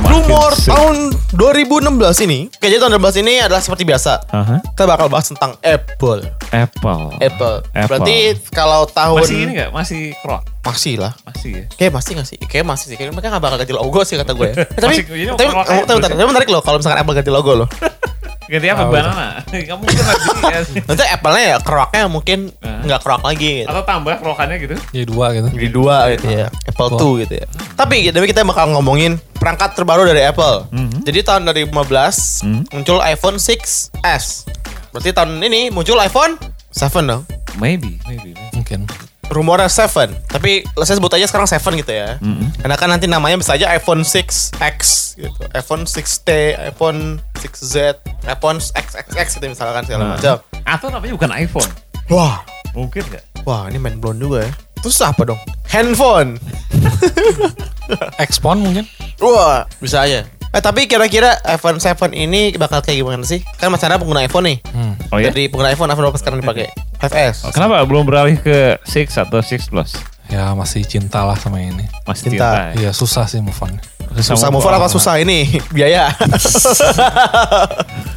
S4: Rumor
S3: Makin
S4: tahun 2016 ini, kayaknya tahun 2016 ini adalah seperti biasa.
S3: Aha,
S4: Kita bakal bahas tentang Apple.
S3: Apple.
S4: Apple.
S3: Apple.
S4: Berarti kalau tahun
S3: Masih ini gak? Masih krok?
S4: Masih lah.
S3: Masih ya?
S4: Kayak masih gak sih? Kayak masih sih. Kayak mereka gak bakal ganti logo sih kata gue ya. Tapi,
S3: Masih-
S4: tapi, tapi, tapi menarik loh kalau misalkan Apple ganti logo loh.
S3: Ganti apa?
S5: Oh,
S3: Banana? Kamu mungkin nanti ya.
S4: Nanti Apple-nya ya keroknya mungkin nggak kerok lagi gitu.
S3: Atau tambah krokannya gitu.
S5: Jadi dua gitu.
S4: Jadi dua gitu ya. Apple
S5: Wah.
S4: 2 gitu ya. Tapi tapi kita bakal ngomongin perangkat terbaru dari Apple.
S3: Mhm.
S4: Jadi tahun 2015
S3: Mhm.
S4: muncul iPhone 6s. Berarti tahun ini muncul iPhone 7 dong.
S3: Maybe, maybe. maybe.
S5: Mungkin.
S4: Rumornya 7. Tapi saya sebut aja sekarang 7 gitu ya.
S3: Mhm.
S4: Karena kan nanti namanya bisa aja iPhone 6X gitu. iPhone 6T, iPhone 6Z, iPhone XXX gitu misalkan segala
S3: Nah.
S4: macam.
S3: Atau namanya bukan iPhone.
S4: Wah,
S3: Mungkin gak?
S4: wah ini main blown juga ya. Terus apa dong? Handphone.
S5: Expon mungkin.
S4: Wah, bisa aja. Eh tapi kira-kira iPhone 7 ini bakal kayak gimana sih? Kan Mas Chandra pengguna iPhone nih.
S5: Hmm.
S3: Oh ya?
S4: Jadi pengguna iPhone, iPhone apa sekarang dipakai? 5S.
S3: Kenapa belum beralih ke 6 atau 6 Plus?
S5: Ya masih cinta lah sama ini.
S3: Masih
S4: Cinta.
S3: cinta. ya?
S5: Iya susah sih move on.
S4: Susah move on apa susah ini? Biaya.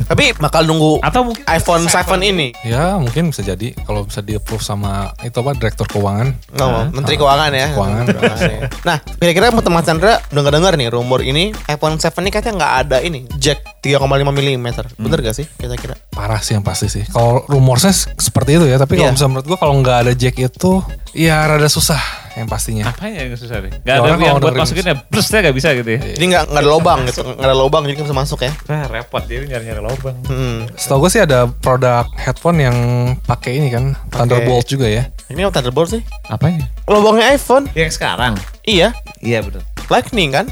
S4: tapi bakal nunggu
S3: Atau mungkin
S4: iPhone 7 ini.
S5: Ya mungkin bisa jadi kalau bisa di approve sama itu apa direktur keuangan.
S4: Nggak mau, Menteri Keuangan ya.
S5: Keuangan.
S4: ya. Nah, kira-kira Mas Chandra udah nggak dengar nih rumor ini iPhone 7 ini katanya nggak ada ini jack 3,5 mm. Bener gak sih kira-kira?
S5: Parah sih yang pasti sih. Kalau rumornya seperti itu ya, tapi kalau
S4: Iya.
S5: misalnya menurut gua kalau nggak ada jack itu ya rada susah yang pastinya.
S3: Apanya yang susah nih? Gak ada yang buat
S5: dengerin
S3: masukin ya, blesnya gak bisa gitu ya.
S4: Jadi nggak nggak ada lobang gitu, nggak ada lobang jadi nggak bisa masuk ya.
S3: Wah repot jadi nyari-nyari lubang.
S4: Hmm.
S5: Setahu gue sih ada produk headphone yang pakai ini kan Thunderbolt juga ya.
S4: Ini apa Thunderbolt sih?
S3: Apanya?
S4: Lobangnya iPhone.
S3: Yang sekarang?
S4: Iya.
S3: Iya betul.
S4: Lightning kan?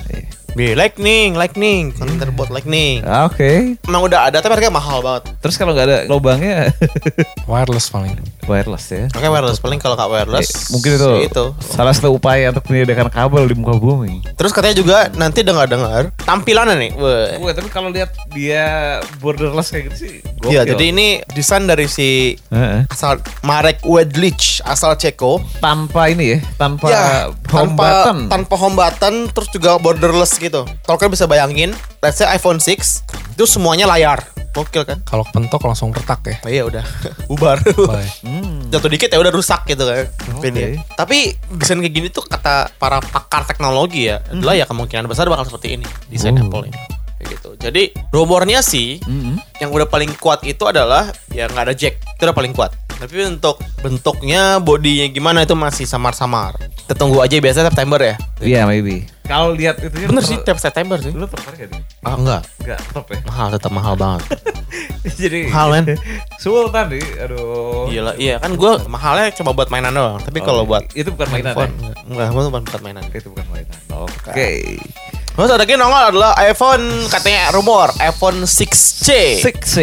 S4: Bi, Lightning, Lightning, Thunderbolt Lightning.
S3: Oke.
S4: Emang udah ada tapi harganya mahal banget.
S3: Terus kalau nggak ada lubangnya
S5: Wireless paling.
S3: wireless ya.
S4: Oke wireless paling kalau nggak wireless
S3: Eh, mungkin itu,
S4: ya itu.
S3: salah satu upaya untuk menyediakan kabel di muka bumi.
S4: Terus katanya juga nanti dengar-dengar tampilannya nih. Wah.
S3: Wah, tapi kalau lihat dia borderless kayak gitu sih.
S4: Iya, jadi ini desain dari si
S3: Heeh.
S4: asal Marek Wedlich asal Ceko.
S3: tanpa ini ya, tanpa
S4: ya,
S3: home
S4: tanpa
S3: button.
S4: tanpa home button terus juga borderless gitu. Kalau kalian bisa bayangin, let's say iPhone 6 itu semuanya layar. Gokil kan?
S5: Kalau kepentok langsung retak ya.
S4: Oh iya udah bubar.
S5: Bye.
S4: Jatuh dikit ya udah rusak gitu kan.
S3: Oke.
S4: Ini. Tapi desain kayak gini tuh kata para pakar teknologi ya adalah ya kemungkinan besar bakal seperti ini desain
S3: Oh.
S4: Apple ini. Gitu. Jadi rumornya sih
S3: Mm-mm.
S4: yang udah paling kuat itu adalah ya nggak ada jack itu udah paling kuat tapi untuk bentuknya bodinya gimana itu masih samar-samar kita tunggu aja biasanya September ya
S3: Iya, maybe. Kalau lihat itu
S4: bener sih tiap September sih
S3: Lu tertarik gak?
S4: Ah enggak
S3: Enggak, top ya.
S4: mahal tetap mahal banget
S3: Jadi
S4: Mahal, men.
S3: Sul tadi, aduh.
S4: gila iya kan gue mahalnya cuma buat mainan doang tapi
S3: Oh,
S4: kalau buat
S3: itu bukan mainan.
S4: iPhone
S3: ya?
S4: enggak enggak bukan buat mainan
S3: Itu bukan mainan. Oke.
S4: Terus ada lagi nongol adalah iPhone katanya rumor iPhone 6C
S3: 6C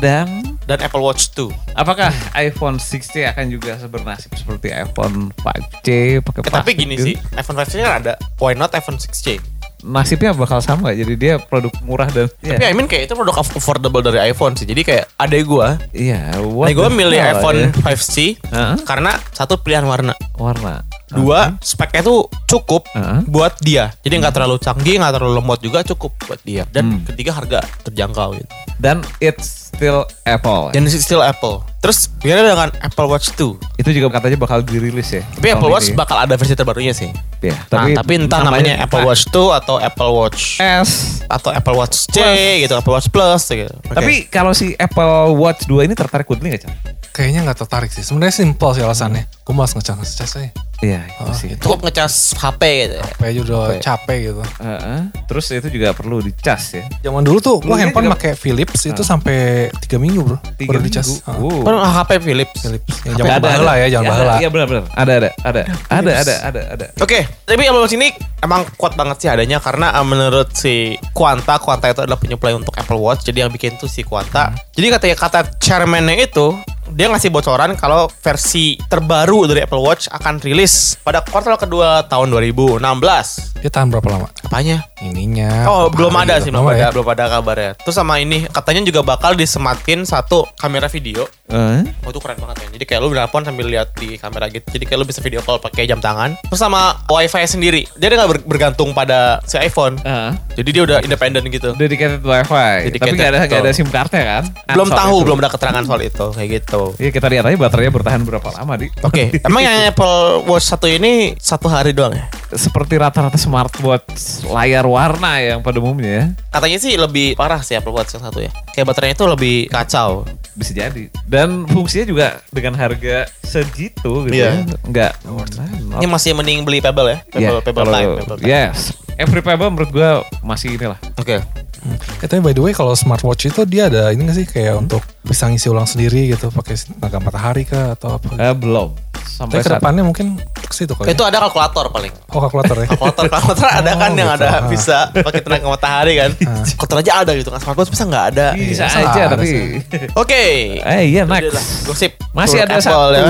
S3: dan
S4: dan Apple Watch 2
S3: apakah iPhone 6C akan juga bernasib seperti iPhone 5C pakai
S4: Eh, tapi gini
S3: gitu?
S4: sih iPhone 5C kan ada why not iPhone 6C
S3: nasibnya bakal sama jadi dia produk murah dan
S4: tapi I mean kayak itu produk affordable dari iPhone sih jadi kayak adek gue
S3: iya
S4: gue
S3: the
S4: milih
S3: hell,
S4: iPhone
S3: ya?
S4: 5C
S3: Heeh.
S4: karena satu pilihan warna,
S3: warna
S4: dua speknya tuh cukup
S3: Heeh.
S4: buat dia. Jadi nggak terlalu canggih, nggak terlalu lemot juga cukup buat dia. Dan
S3: Hmm.
S4: ketiga harga terjangkau gitu.
S3: dan it's still Apple
S4: Dan still Apple. Terus gimana dengan Apple Watch 2?
S3: itu juga katanya bakal dirilis ya
S4: Tapi Apple Watch
S3: ini.
S4: bakal ada versi terbarunya sih.
S3: ya,
S4: Tapi, nah, tapi entah namanya Apple Watch 2 atau Apple Watch
S3: S
S4: atau Apple Watch C gitu, Apple Watch Plus gitu. Oke.
S3: tapi kalau si Apple Watch 2 ini tertarik buat beli Chan?
S5: Kayaknya nggak tertarik sih. Sebenarnya simpel sih alasannya. Gue malas ngecas ngecas aja.
S3: Iya, itu
S5: Oh,
S3: sih.
S4: cukup ngecas HP gitu. ya.
S5: Kayak aja udah
S3: Kayak-
S5: capek gitu.
S3: Heeh. Terus itu juga perlu dicas ya.
S5: Zaman dulu tuh
S3: Dulunya
S5: handphone
S3: juga-
S5: pakai Philips itu
S3: Ah.
S5: sampai 3 minggu bro.
S3: Tiga
S5: baru dicas.
S3: minggu. Wow.
S4: Kan HP Philips.
S5: Philips. Ya,
S3: Ada,
S5: jangan
S3: ada,
S5: baheula
S3: ada.
S5: ya, jangan
S3: Ya,
S5: baheula.
S3: Iya benar-benar. Ada, ada, ada, ada, ada, ada, ada.
S4: Oke, tapi Apple Watch ini emang kuat banget sih adanya karena uh, menurut si Quanta, Quanta itu adalah penyuplai untuk Apple Watch. Jadi yang bikin tuh si Quanta. Jadi katanya kata chairman-nya itu dia ngasih bocoran kalau versi terbaru dari Apple Watch akan rilis pada kuartal kedua tahun 2016.
S5: Dia tahan berapa lama?
S4: Apanya?
S5: Ininya.
S4: Oh, belum ada sih, belum ada,
S5: ya?
S4: belum ada kabarnya. Terus sama ini katanya juga bakal disematin satu kamera video.
S3: Eh?
S4: Oh itu keren banget ya. Jadi kayak lu nelpon sambil lihat di kamera gitu. Jadi kayak lu bisa video call pakai jam tangan. Terus sama wifi sendiri. Dia nggak ber- bergantung pada si iPhone.
S3: Heeh.
S4: Jadi dia udah independen gitu.
S3: Dedicated Wi-Fi.
S4: Dedicated,
S3: Tapi nggak ada nggak ada. SIM cardnya kan?
S4: belum tahu,
S3: itu.
S4: belum ada keterangan soal itu kayak gitu.
S3: Iya kita lihat aja baterainya bertahan berapa lama di.
S4: Oke, emang yang Apple Watch satu ini satu hari doang ya?
S3: Seperti rata-rata smartwatch layar warna yang pada umumnya ya.
S4: Katanya sih lebih parah sih Apple Watch yang satu ya. Kayak baterainya itu lebih kacau.
S3: Bisa jadi. Dan fungsinya juga dengan harga segitu gitu
S4: Iya.
S3: ya. Enggak.
S4: Ini masih mending beli Pebble ya? Pebble,
S3: Ya,
S4: Pebble
S3: kalau-
S4: Time. Pebble Time.
S3: Yes. Every Pebble menurut gue masih inilah.
S4: Oke.
S5: Eh, tapi by the way kalau smartwatch itu dia ada ini gak sih kayak untuk bisa ngisi ulang sendiri gitu pakai tenaga matahari kah atau apa?
S3: Eh, belum. Sampai
S5: Tapi
S3: saat
S5: ke depannya mungkin situ kali.
S4: Itu
S5: ya?
S4: ada kalkulator paling.
S5: Oh kalkulator ya.
S4: Kalkulator, kalkulator ada kan
S5: Oh,
S4: yang
S5: gitu.
S4: ada
S5: Ah.
S4: bisa pakai tenaga matahari kan. Kalkulator aja ada gitu kan. Smartwatch bisa nggak ada.
S3: bisa
S5: Iya,
S3: aja
S5: ada
S3: tapi
S5: sih.
S4: Oke.
S3: eh iya
S4: Itu adalah
S3: next.
S4: Gosip.
S3: Masih ada
S4: Apple,
S3: satu
S4: ya.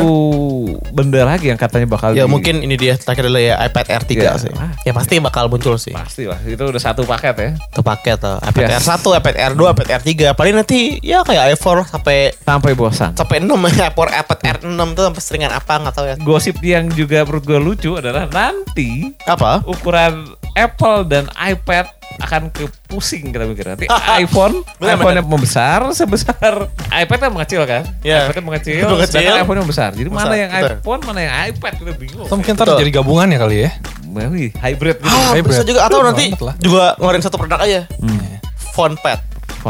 S3: benda lagi yang katanya bakal
S4: Ya
S3: di-
S4: mungkin ini dia terakhir dulu ya iPad Air 3
S3: Ya.
S4: sih.
S3: Ah.
S4: Ya pasti bakal muncul sih.
S3: pasti lah itu udah satu paket ya
S4: Itu paket tuh. iPad
S3: Yes.
S4: Air 1, iPad Air 2, iPad Air 3. Paling nanti ya kayak iPhone sampai
S3: sampai bosan.
S4: sampai 6 ya. iPad iPad Air 6 tuh sampai seringan apa nggak tahu ya.
S3: Gosip yang juga menurut gue lucu adalah nanti
S4: Apa?
S3: ukuran Apple dan iPad akan ke pusing kita mikir nanti iPhone
S4: Benar,
S3: iPhone-nya membesar sebesar iPad kan mengecil kan
S4: Iya.
S3: iPad kan mengecil,
S4: Mengecil.
S3: sedangkan iPhone membesar jadi mana
S4: Besar,
S3: yang
S4: betul.
S3: iPhone mana yang iPad kita bingung
S5: Atau mungkin ntar jadi gabungan ya kali ya.
S3: Wih, hybrid gitu
S4: Ah,
S5: hybrid.
S4: bisa juga atau nanti juga ngeluarin satu produk aja.
S3: Hmm.
S4: Phone pad.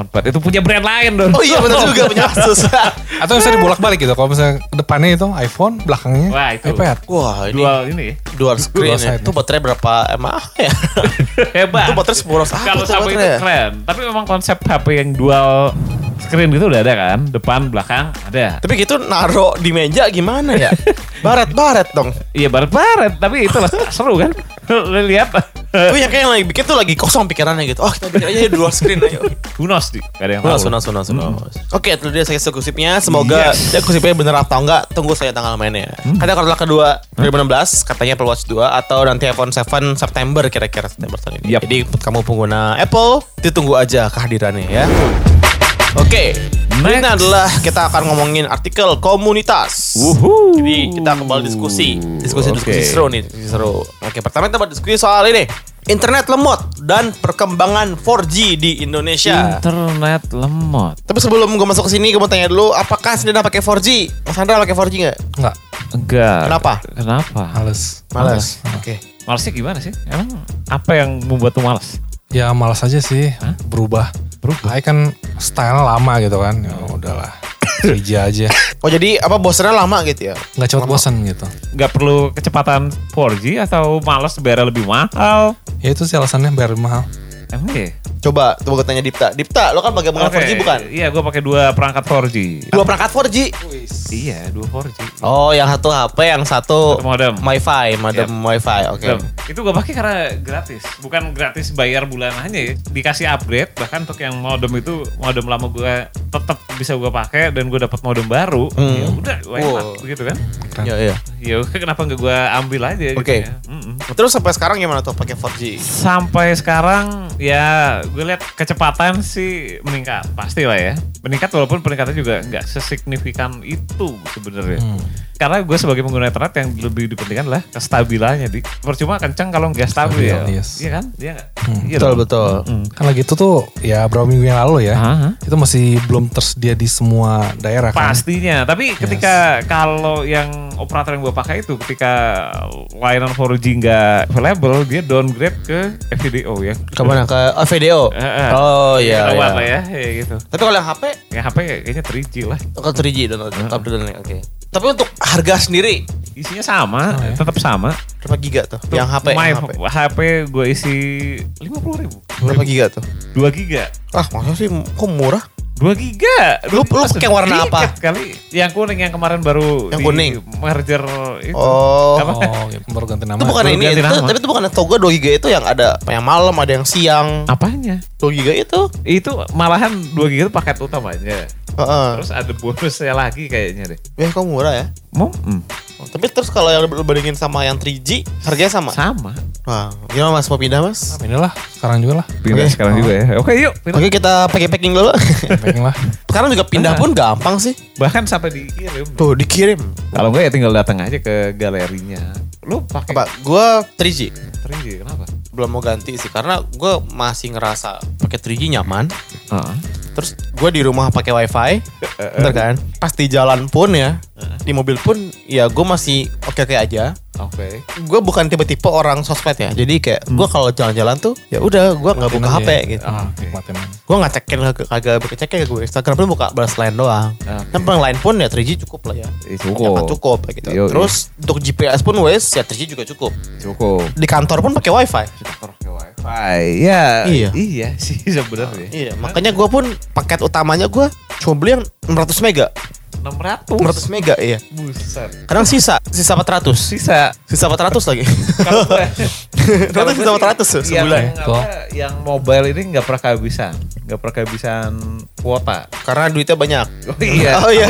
S3: Itu punya brand lain dong.
S4: Oh iya benar juga punya Asus.
S5: Atau bisa dibolak-balik gitu. Kalau misalnya depannya itu iPhone, belakangnya
S3: Wah, itu.
S5: iPad.
S4: Wah ini
S3: Dual ini ya.
S4: dual screen
S5: Dual
S4: ya. Itu baterai berapa mAh ya?
S3: Hebat.
S4: Itu baterai seboros apa
S3: Kalau sama itu keren. Tapi memang konsep HP yang dual screen gitu udah ada kan. Depan, belakang ada.
S4: Tapi gitu naro di meja gimana ya? Baret-baret dong.
S3: Iya baret-baret. Tapi itu lah seru kan. Lu lihat.
S4: Oh yang kayak yang lagi bikin tuh lagi kosong pikirannya gitu. Oh kita bikin aja dual screen ayo.
S3: Knows, Di? Gak ada yang tahu.
S4: sunas, sunas. Oke, itu dia saya eksklusifnya. Semoga
S3: Yes.
S4: dia eksklusifnya bener atau enggak. Tunggu saya tanggal mainnya. Ada kuartal kedua 2016 katanya Apple Watch 2 atau nanti iPhone 7 September kira-kira September tahun ini.
S3: Yap.
S4: Jadi kamu pengguna Apple, ditunggu aja kehadirannya ya. Oke, berikutnya adalah kita akan ngomongin artikel komunitas.
S3: Wuhu.
S4: Jadi kita kembali diskusi, diskusi-diskusi
S3: Oke.
S4: seru nih, diskusi seru. Oke, pertama kita bahas diskusi soal ini. Internet lemot dan perkembangan 4G di Indonesia.
S3: Internet lemot.
S4: Tapi sebelum gue masuk ke sini, gue mau tanya dulu, apakah Sandra pakai 4G? Mas Sandra pakai 4G nggak?
S5: Enggak,
S3: Enggak.
S4: Kenapa?
S3: Kenapa?
S5: males.
S4: Malas. Oke.
S3: Malesnya gimana sih? Emang apa yang membuat tuh malas?
S5: Ya malas aja sih berubah.
S3: Berubah?
S5: Kayak kan style lama gitu kan. Ya udahlah. 3G aja.
S4: Oh jadi apa bosannya lama gitu ya?
S5: Nggak cepet bosan gitu.
S3: Nggak perlu kecepatan 4G atau malas bayar lebih mahal?
S5: Ya itu sih alasannya bayar mahal.
S3: Emang iya?
S4: Coba, coba gue tanya Dipta. Dipta, lo kan pakai pengguna
S3: Oke,
S4: 4G bukan?
S3: Iya, gue pakai dua perangkat 4G.
S4: Dua perangkat 4G.
S3: Iya, dua 4G.
S4: Oh, yang satu HP, yang satu
S3: Satu modem.
S4: Wi-Fi, modem Wi-Fi. Oke.
S3: Tuh, Itu gue pakai karena gratis, bukan gratis bayar bulanan ya. Dikasih upgrade, bahkan untuk yang modem itu modem lama gue tetap bisa gue pakai dan gue dapat modem baru.
S4: Hmm.
S3: Ya udah,
S4: Wow.
S3: begitu kan?
S4: Iya, iya.
S3: Ya kenapa nggak gue ambil aja? gitu
S4: Oke.
S3: ya. Mm-mm.
S4: Terus sampai sekarang gimana tuh pakai 4G?
S3: Sampai sekarang ya gue lihat kecepatan sih meningkat pasti lah ya meningkat walaupun peningkatannya juga nggak sesignifikan itu sebenarnya karena gue sebagai pengguna internet yang lebih dipentingkan adalah kestabilannya di percuma kenceng kalau nggak stabil ya
S5: Stabil, yes.
S3: iya kan iya nggak iya
S4: Betul,
S3: dong.
S4: betul.
S3: Mm.
S5: Kan lagi itu tuh ya berapa minggu yang lalu ya.
S3: Hah?
S5: Itu masih belum tersedia di semua daerah kan.
S3: Pastinya, tapi ketika kalau yang operator yang gue pakai itu ketika layanan 4G nggak available, dia downgrade ke FVDO ya.
S4: Ke mana? Ke oh,
S3: eh.
S4: Oh iya.
S3: Ketahuan
S4: iya.
S3: lah ya, ya gitu.
S4: Tapi kalau yang HP,
S3: Yang HP kayaknya 3G lah.
S4: ke 3G dan update Oke. Tapi untuk harga sendiri,
S3: Isinya sama,
S5: Oh, ya.
S3: tetap sama.
S4: berapa giga tuh? Yang HP,
S3: My
S4: yang HP.
S3: HP gue isi 50 ribu.
S4: Berapa giga tuh?
S3: 2 giga.
S4: Ah, masa sih kok murah?
S3: 2 giga.
S4: Lu- lu pakai warna apa?
S3: Kali yang kuning yang kemarin baru
S4: Yang
S3: di
S4: kuning?
S3: merger itu.
S4: Oh.
S3: Apa?
S5: Oh, ya, baru ganti nama.
S4: Itu bukan
S3: baru
S4: ini,
S3: ganti
S4: itu,
S3: nama.
S4: tapi itu bukan Toga 2 giga itu yang ada yang malam, ada yang siang.
S3: Apanya?
S4: 2 giga itu.
S3: Itu malahan 2 giga itu paket utamanya.
S4: Heeh.
S3: Terus ada bonusnya lagi kayaknya deh.
S4: Ya kok murah ya.
S3: Mau? Hmm,
S4: Tapi terus kalau yang lu bandingin sama yang 3G, harganya sama.
S3: sama.
S4: Wah, gimana Mas mau pindah Mas?
S5: Inilah sekarang juga lah.
S3: Pindah
S4: Oke.
S3: sekarang juga ya. Oke yuk. pindah.
S4: Oke kita packing packing dulu.
S5: Packing lah.
S4: Sekarang juga pindah pun gampang sih.
S3: Bahkan sampai dikirim.
S4: Tuh dikirim.
S3: Kalau enggak ya tinggal datang aja ke galerinya. Lu pakai
S4: Apa? Gua 3G.
S3: 3G kenapa?
S4: Belum mau ganti sih karena gua masih ngerasa pakai 3G nyaman.
S3: Heeh.
S4: Terus gue di rumah pakai wifi, bener kan? Pas di jalan pun ya, di mobil pun ya gue masih oke oke aja.
S3: Oke.
S4: Gue bukan tipe-tipe orang sosmed ya, jadi kayak gue kalau jalan-jalan tuh ya udah gue nggak buka HP
S5: aja.
S4: gitu.
S3: Ah,
S5: aja.
S4: Gue nggak cekin kagak- kagak cek ya gue Instagram pun buka balas lain doang.
S3: Oke.
S4: Dan yang lain pun ya 3G cukup lah ya. Nyaman
S3: cukup.
S4: cukup ya gitu.
S3: Yoi.
S4: Terus untuk GPS pun wes ya 3G juga cukup.
S3: Cukup.
S4: Di kantor pun pakai wifi.
S3: Pakai wifi. Ya.
S4: Iya.
S3: Iya sih sebenarnya.
S4: Iya, makanya gue pun paket utamanya gue cuma beli yang 600 mega.
S3: 600.
S4: 600 mega iya.
S3: Buset.
S4: Kadang sisa, sisa 400.
S3: Sisa.
S4: Sisa 400 lagi.
S3: Kalau gue
S4: sisa 400 tuh
S3: yang,
S4: sebulan.
S3: apa, yang mobile ini nggak pernah kehabisan, nggak pernah kehabisan kuota.
S4: Karena duitnya banyak.
S3: Oh iya,
S4: Oh iya.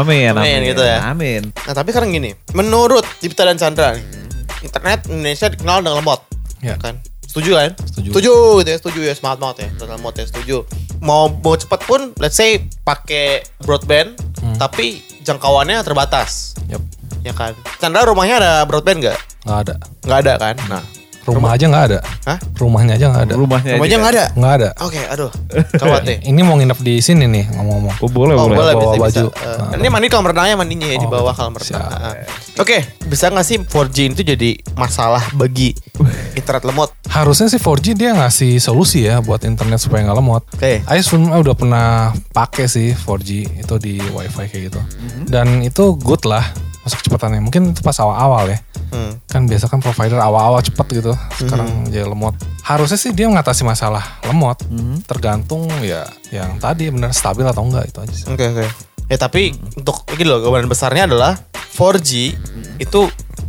S3: amin, amin,
S4: Amin, gitu ya.
S3: Amin.
S4: Nah tapi sekarang gini, menurut Cipta dan Chandra nih, internet Indonesia dikenal dengan lemot.
S5: Ya.
S4: Kan? Setuju kan?
S5: Setuju.
S4: Setuju gitu ya, setuju ya, semangat banget ya. Dengan lemot ya, setuju. Mau mau cepat pun, let's say pakai broadband, tapi jangkauannya terbatas.
S5: Yap.
S4: Ya kan? Chandra rumahnya ada broadband nggak?
S5: Nggak ada.
S4: Nggak ada kan? Nah,
S5: Rumah aja nggak ada.
S4: Hah?
S5: Rumahnya aja nggak ada.
S3: Rumahnya
S4: rumahnya
S3: aja.
S4: nggak ada.
S5: Nggak ada.
S4: Oke, aduh, gawat deh.
S5: Ini mau nginep di sini nih ngomong-ngomong.
S3: Oh boleh,
S4: Oh
S3: boleh.
S4: boleh,
S5: bawa
S4: bisa, bisa.
S5: baju.
S4: Eh,
S5: Ah.
S4: ini mandi kolam renangnya mandinya ya di
S5: Oh,
S4: bawah
S5: betul.
S4: kolam renang.
S5: Siap.
S4: Ah. Oke, bisa nggak sih 4G itu jadi masalah bagi internet lemot.
S5: Harusnya sih 4G dia ngasih solusi ya buat internet supaya nggak lemot.
S4: Oke.
S5: Ais sebelumnya udah pernah pakai sih 4G itu di WiFi kayak gitu. Dan itu good lah masuk kecepatannya. Mungkin itu pas awal-awal ya.
S4: Hmm.
S5: Kan biasa kan provider awal-awal cepet gitu. Sekarang jadi lemot. Harusnya sih dia mengatasi masalah lemot. Tergantung ya yang tadi benar stabil atau enggak itu aja sih.
S4: Oke oke. Ya tapi untuk ini loh gambaran besarnya adalah 4G itu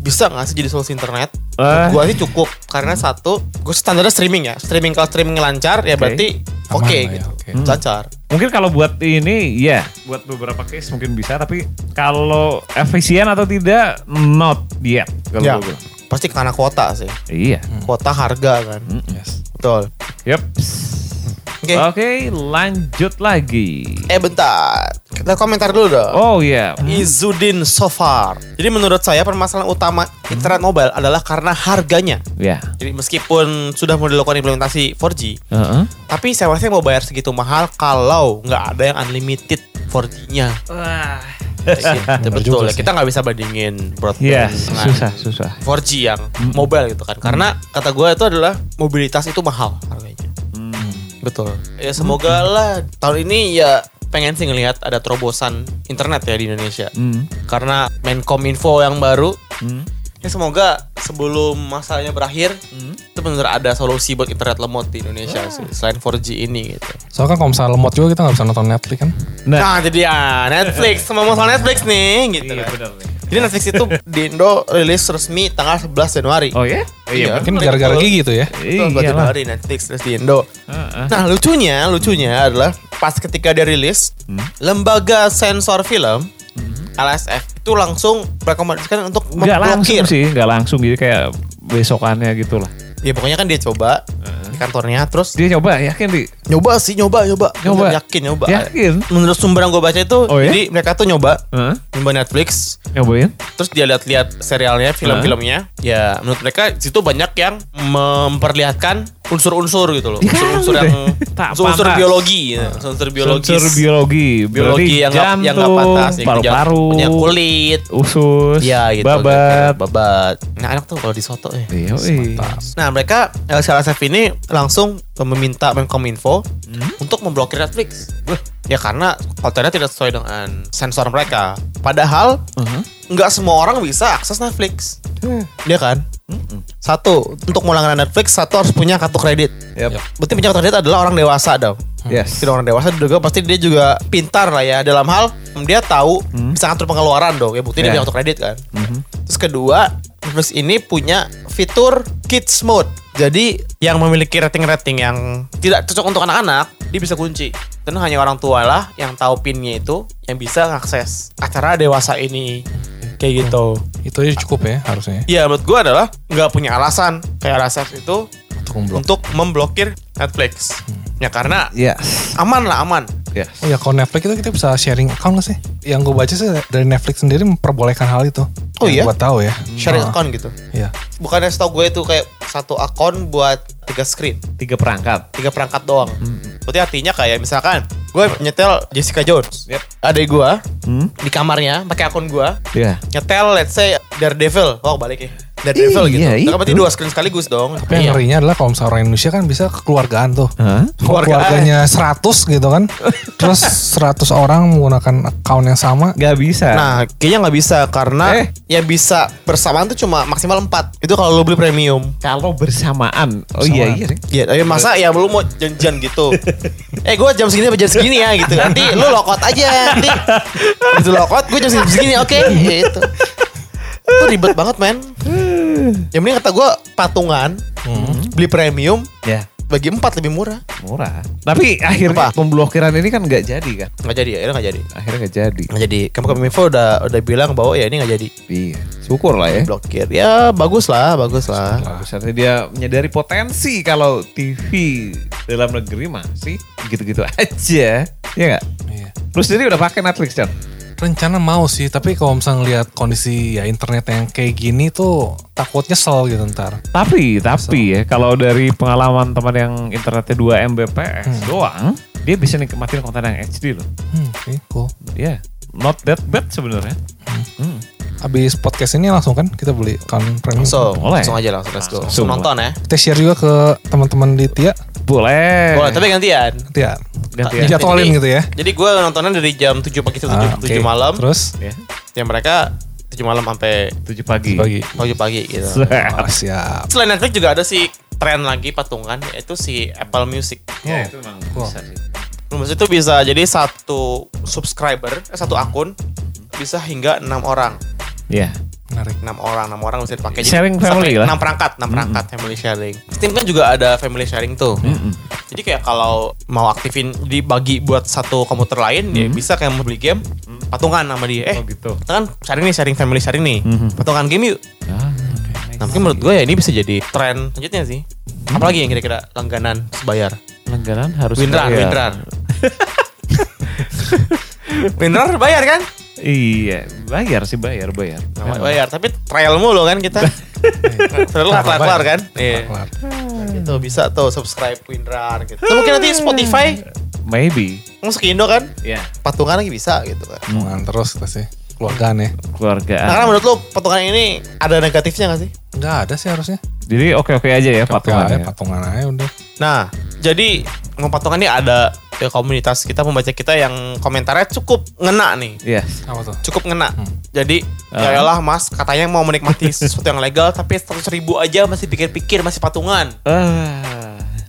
S4: bisa nggak sih jadi solusi internet?
S3: Eh.
S4: Gua sih cukup karena satu, gue standarnya streaming ya. Streaming kalau streaming lancar ya berarti
S5: Aman
S4: oke
S5: lah ya,
S4: gitu.
S5: oke.
S4: Lancar.
S3: Mungkin kalau buat ini ya, buat beberapa case mungkin bisa, tapi kalau efisien atau tidak, not yet. Kalau
S4: Ya.
S3: gue.
S4: Pasti karena kuota sih.
S3: Iya.
S4: Kuota harga kan.
S5: Yes.
S4: Betul.
S3: Yep.
S4: Oke.
S3: Oke, lanjut lagi.
S4: Eh bentar. Kita komentar dulu dong.
S3: Oh iya.
S4: Izudin Sofar. Jadi menurut saya permasalahan utama internet mobile adalah karena harganya.
S3: Ya.
S4: Jadi meskipun sudah mau dilakukan implementasi 4G,
S3: Heeh.
S4: tapi saya rasa mau bayar segitu mahal kalau nggak ada yang unlimited 4G-nya.
S5: Bener
S4: Betul
S5: juga
S4: ya. Kita nggak bisa bandingin broadband
S3: Iya,
S4: dengan
S3: susah, susah.
S4: 4G yang mobile gitu kan. Karena kata gue itu adalah mobilitas itu mahal harganya. Betul. Ya semoga lah tahun ini ya pengen sih ngelihat ada terobosan internet ya di Indonesia.
S3: Hmm.
S4: Karena Menkominfo yang baru
S3: Hmm.
S4: ya semoga sebelum masanya berakhir itu benar ada solusi buat internet lemot di Indonesia sih selain 4G ini gitu.
S5: Soalnya kan kalau misalnya lemot juga kita nggak bisa nonton Netflix kan.
S3: Nah,
S4: Nah, jadi ya Netflix sama masalah Netflix nih gitu
S3: iya
S4: kan.
S3: benar nih.
S4: Jadi Netflix itu di Indo rilis resmi tanggal 11 Januari.
S3: Oh ya?
S4: Iya.
S5: Mungkin gara-gara gigi gitu ya.
S4: Itu 11
S3: Iyalah.
S4: Januari Netflix rilis di Indo.
S3: Heeh.
S4: Nah lucunya, lucunya adalah pas ketika dia rilis, lembaga sensor film LSF itu langsung merekomendasikan untuk
S3: Nggak langsung sih, nggak langsung jadi kayak besokannya gitu lah.
S4: Ya pokoknya kan dia coba di kantornya, terus
S3: Dia coba yakin di
S4: nyoba sih, nyoba, nyoba,
S3: Nyoba.
S4: yakin nyoba.
S3: yakin.
S4: Menurut sumber yang gue baca itu,
S3: Oh, ya?
S4: jadi mereka tuh nyoba,
S3: Heeh.
S4: nyoba Netflix,
S3: Nyobain?
S4: terus dia lihat-lihat serialnya, film-filmnya, ya menurut mereka situ banyak yang memperlihatkan unsur-unsur gitu loh,
S3: Ya
S4: unsur-unsur
S3: udah.
S4: yang
S3: Tak
S4: unsur-unsur biologi, ya. unsur biologis,
S3: Unsur biologi,
S4: biologi yang nggak yang nggak pantas, yang
S3: paru-paru,
S4: punya kulit,
S3: usus,
S4: ya gitu,
S3: babat.
S4: babat. Nah enak tuh kalau di soto ya.
S3: Iya,
S4: Nah mereka LCLSF ini langsung meminta Menkominfo untuk memblokir Netflix. Ya karena kontennya tidak sesuai dengan sensor mereka. Padahal nggak semua orang bisa akses Netflix. Iya kan? Satu, untuk melanggar Netflix, satu harus punya kartu kredit.
S3: Yep.
S4: Berarti punya kartu kredit adalah orang dewasa dong.
S3: Yes.
S4: Tidak orang dewasa juga pasti dia juga pintar lah ya dalam hal dia tahu bisa ngatur pengeluaran dong. Ya bukti dia
S3: Ya.
S4: punya kartu kredit kan. Terus kedua, Netflix ini punya fitur Kids Mode. Jadi yang memiliki rating-rating yang tidak cocok untuk anak-anak, dia bisa kunci. Karena hanya orang tua lah yang tahu pinnya itu yang bisa ngakses acara dewasa ini. Kayak gitu.
S5: Itu aja cukup ya harusnya
S4: Iya menurut gue adalah nggak punya alasan kayak RSF itu
S5: untuk memblok.
S4: untuk memblokir Netflix. Ya karena
S3: Yes.
S4: aman lah aman.
S3: Yes.
S5: Oh ya kalau Netflix itu kita bisa sharing account gak sih? Yang gue baca sih dari Netflix sendiri memperbolehkan hal itu.
S4: Oh
S5: Yang
S4: iya?
S5: Gue tahu ya.
S4: Sharing
S5: Oh,
S4: account gitu.
S5: Iya.
S4: Bukannya setahu gue itu kayak satu akun buat tiga screen,
S3: Tiga perangkat.
S4: tiga perangkat doang. Berarti artinya kayak misalkan gue nyetel Jessica Jones,
S3: Yep.
S4: adek gue
S3: Hmm?
S4: di kamarnya pakai akun gue
S3: Iya.
S4: nyetel let's say Daredevil, oh balik ya Daredevil gitu.
S3: Iya,
S4: Itu kan berarti
S3: itu.
S4: dua screen sekaligus dong.
S5: Tapi yang
S4: Iya.
S5: ngerinya adalah kalau misalnya orang Indonesia kan bisa kekeluargaan tuh.
S3: Hah?
S5: Keluarganya 100 gitu kan. Terus 100 orang menggunakan account yang sama.
S3: Gak bisa.
S4: Nah, kayaknya nggak bisa karena
S3: Eh.
S4: yang bisa bersamaan tuh cuma maksimal 4. Itu kalau lu beli premium.
S3: kalau bersamaan. Oh iya iya.
S4: Iya, tapi masa ya lu mau janjian gitu. eh, gue jam segini apa jam segini ya gitu. Nanti lu lokot aja nanti. Itu lokot, gue jam segini, segini oke gitu. Itu ribet banget, men. Yang mending kata gue patungan, beli premium,
S3: Ya.
S4: bagi empat lebih murah.
S3: Murah. Tapi akhirnya
S4: Apa?
S3: pemblokiran ini kan nggak jadi kan?
S4: Nggak jadi ya, akhirnya nggak jadi.
S3: Akhirnya nggak jadi.
S4: Nggak jadi. Kamu Kominfo udah udah bilang bahwa ya ini nggak jadi.
S3: Iya. Syukur lah ya.
S4: Blokir. Ya bagus lah, bagus lah.
S3: Bagusnya dia menyadari potensi kalau TV dalam negeri masih gitu-gitu aja. Iya nggak?
S5: Iya.
S3: Lu sendiri udah pakai Netflix, Chan?
S5: Rencana mau sih, tapi kalau misalnya ngeliat kondisi ya internet yang kayak gini tuh takut nyesel gitu ntar.
S3: Tapi, tapi ya kalau dari pengalaman teman yang internetnya 2 Mbps doang, dia bisa nikmatin konten yang HD loh.
S5: Hmm, oke, cool.
S3: Ya, not that bad sebenarnya. Hmm.
S5: Abis podcast ini langsung kan kita beli account premium.
S4: So,
S3: Boleh.
S4: langsung aja langsung let's go. Langsung
S3: Langsung.
S4: nonton ya.
S5: Kita share juga ke teman-teman di Tia.
S3: Boleh.
S4: Boleh, tapi gantian.
S5: Tia.
S3: Gantian.
S5: Dijadwalin
S4: Jadi-
S5: gitu ya.
S4: Jadi gue nontonnya dari jam 7 pagi sampai
S5: Ah,
S4: 7, 7
S5: oke.
S4: malam.
S5: Terus
S3: Ya,
S4: Ya mereka 7 malam sampai
S3: 7 pagi.
S5: bagi.
S4: pagi-pagi gitu.
S5: Oh, siap.
S4: Selain Netflix juga ada sih tren lagi patungan yaitu si Apple Music.
S3: Ya, itu memang bisa sih.
S4: Music itu bisa jadi satu subscriber, eh, satu akun bisa hingga enam orang.
S3: Iya.
S5: Menarik.
S4: enam orang, enam orang bisa dipakai.
S3: Sharing family lah.
S4: Enam perangkat, enam perangkat family sharing. Steam kan juga ada family sharing tuh. Jadi kayak kalau mau aktifin dibagi buat satu komputer lain, ya bisa kayak mau beli game patungan sama dia. Eh,
S3: Oh gitu.
S4: kita kan sharing nih, sharing family sharing nih. Patungan game yuk.
S3: Ah, oke.
S4: Nah, mungkin menurut gue ya ini bisa jadi tren selanjutnya sih. Apalagi yang kira-kira langganan sebayar?
S3: Langganan harus
S4: Winrar,
S3: bayar.
S4: Winrar. Winrar bayar kan?
S3: Iya, bayar sih bayar, bayar.
S4: Nah, bayar, tapi trial mulu kan kita. Trial nggak
S5: Kelar,
S4: kelar-kelar
S5: bayar.
S4: kan? Iya.
S5: Kelar.
S4: Gitu bisa tuh subscribe Winrar gitu. Atau mungkin nanti Spotify
S3: Maybe.
S4: masuk ke Indo kan?
S3: Ya,
S4: Patungan lagi bisa gitu kan.
S5: Hubungan terus kita sih. Keluargaan ya.
S3: keluarga.
S4: Nah, karena menurut lo patungan ini ada negatifnya gak sih?
S5: Enggak ada sih harusnya.
S3: Jadi oke-oke aja ya
S5: Oke,
S3: patungannya.
S5: aja, patungan aja udah.
S4: Nah, jadi ngomong patungan ini ada ya, komunitas kita pembaca kita yang komentarnya cukup ngena nih.
S3: Yes.
S5: Apa tuh?
S4: Cukup ngena. Jadi,
S3: Ah.
S4: ya lah mas, katanya mau menikmati sesuatu yang legal, tapi 100 ribu aja masih pikir-pikir, masih patungan.
S3: Ah.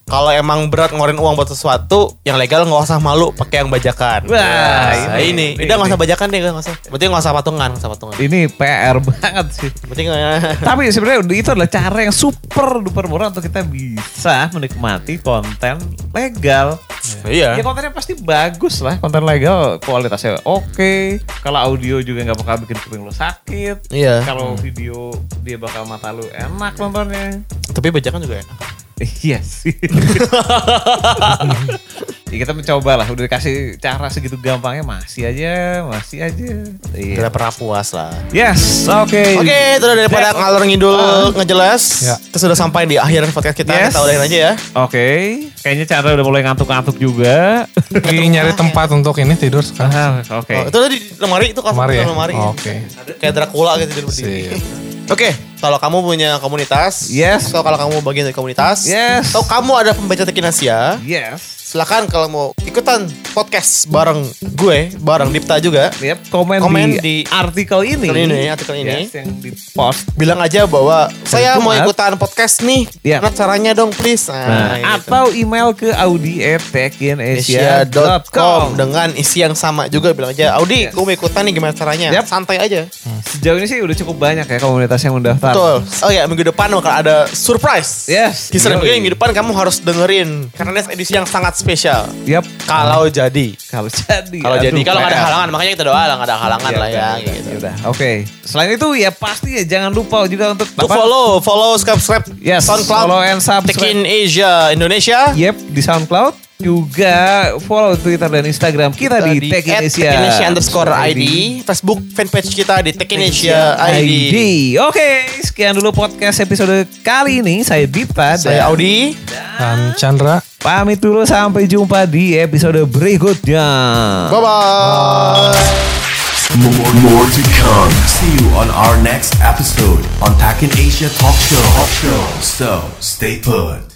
S4: Kalau emang berat ngeluarin uang buat sesuatu yang legal nggak usah malu pakai yang bajakan.
S3: Wah,
S4: Nah,
S3: ini,
S4: ini, udah nggak usah bajakan deh, nggak usah. Berarti nggak usah patungan, nggak usah patungan.
S3: Ini PR banget sih.
S4: Berarti.
S3: Tapi sebenarnya itu adalah cara yang super duper murah untuk kita bisa menikmati konten legal.
S4: Iya.
S3: Ya kontennya pasti bagus lah, konten legal kualitasnya oke. Kalau audio juga nggak bakal bikin kuping lo sakit.
S4: Iya.
S3: Kalau video dia bakal mata lu enak nontonnya.
S4: Tapi bajakan juga enak.
S3: Iya sih. ya kita mencoba lah, udah dikasih cara segitu gampangnya masih aja, masih aja. Iya.
S4: Tidak pernah puas lah.
S3: Yes, oke.
S4: Oke, itu udah daripada
S3: Yes.
S4: ngalor ngidul ngejelas.
S5: Ya.
S4: Kita sudah sampai di akhir podcast kita.
S3: Yes.
S4: Kita udahin aja ya.
S3: Oke, kayaknya Chandra udah mulai ngantuk-ngantuk juga.
S5: Lagi nyari tempat untuk ini tidur sekarang.
S3: Ah, Oke.
S4: Oh, itu tadi di lemari itu kasur
S5: Lemari ya?
S4: lemari.
S5: Oke.
S4: Kayak Dracula gitu tidur berdiri. Oke, kalau kamu punya komunitas,
S3: Yes.
S4: atau kalau kamu bagian dari komunitas,
S3: Yes.
S4: atau kamu ada pembaca Tekin Asia,
S3: Yes.
S4: silakan kalau mau ikutan podcast bareng gue, bareng Dipta juga,
S3: Yep, komen,
S4: Komen
S3: di,
S4: di
S3: artikel ini.
S4: artikel ini, artikel ini.
S3: Yes, yang di post.
S4: bilang aja bahwa saya mau ikutan podcast nih,
S3: Iya.
S4: gimana caranya dong please.
S3: Nah,
S4: Nah, gitu.
S3: atau email ke audi@tekinasia.com
S4: Asia.com dengan isi yang sama juga bilang aja Audi gue mau ikutan nih gimana caranya
S3: Yap.
S4: santai aja
S3: Sejauh ini sih udah cukup banyak ya komunitas yang mendaftar.
S4: Betul oh ya minggu depan bakal ada surprise
S3: Yes.
S4: Kisah
S3: Yoi.
S4: minggu depan kamu harus dengerin karena ini edisi yang sangat spesial
S3: Yap.
S4: kalau jadi
S3: Kalau jadi.
S4: kalau jadi kalau ada halangan makanya kita doa lah ada halangan
S3: Ya
S4: lah ya gitu.
S3: udah. Oke. Selain itu ya pasti ya jangan lupa juga
S4: untuk
S3: apa?
S4: follow, follow, subscribe
S3: Yes,
S4: SoundCloud,
S3: follow and subscribe.
S4: Tekin Asia Indonesia.
S3: Yep, di SoundCloud juga follow Twitter dan Instagram kita, di Tech Indonesia
S4: Tekinesia underscore ID. Facebook fanpage kita di Tekinesia ID.
S3: Oke, sekian dulu podcast episode kali ini. Saya Dipta
S4: Saya
S3: dan
S4: Audi.
S5: Dan Chandra.
S3: pamit dulu sampai jumpa di episode berikutnya.
S4: Bye bye.
S1: More, more to come. See you on our next episode on Takin Asia Talk Show. Talk Show. So stay put.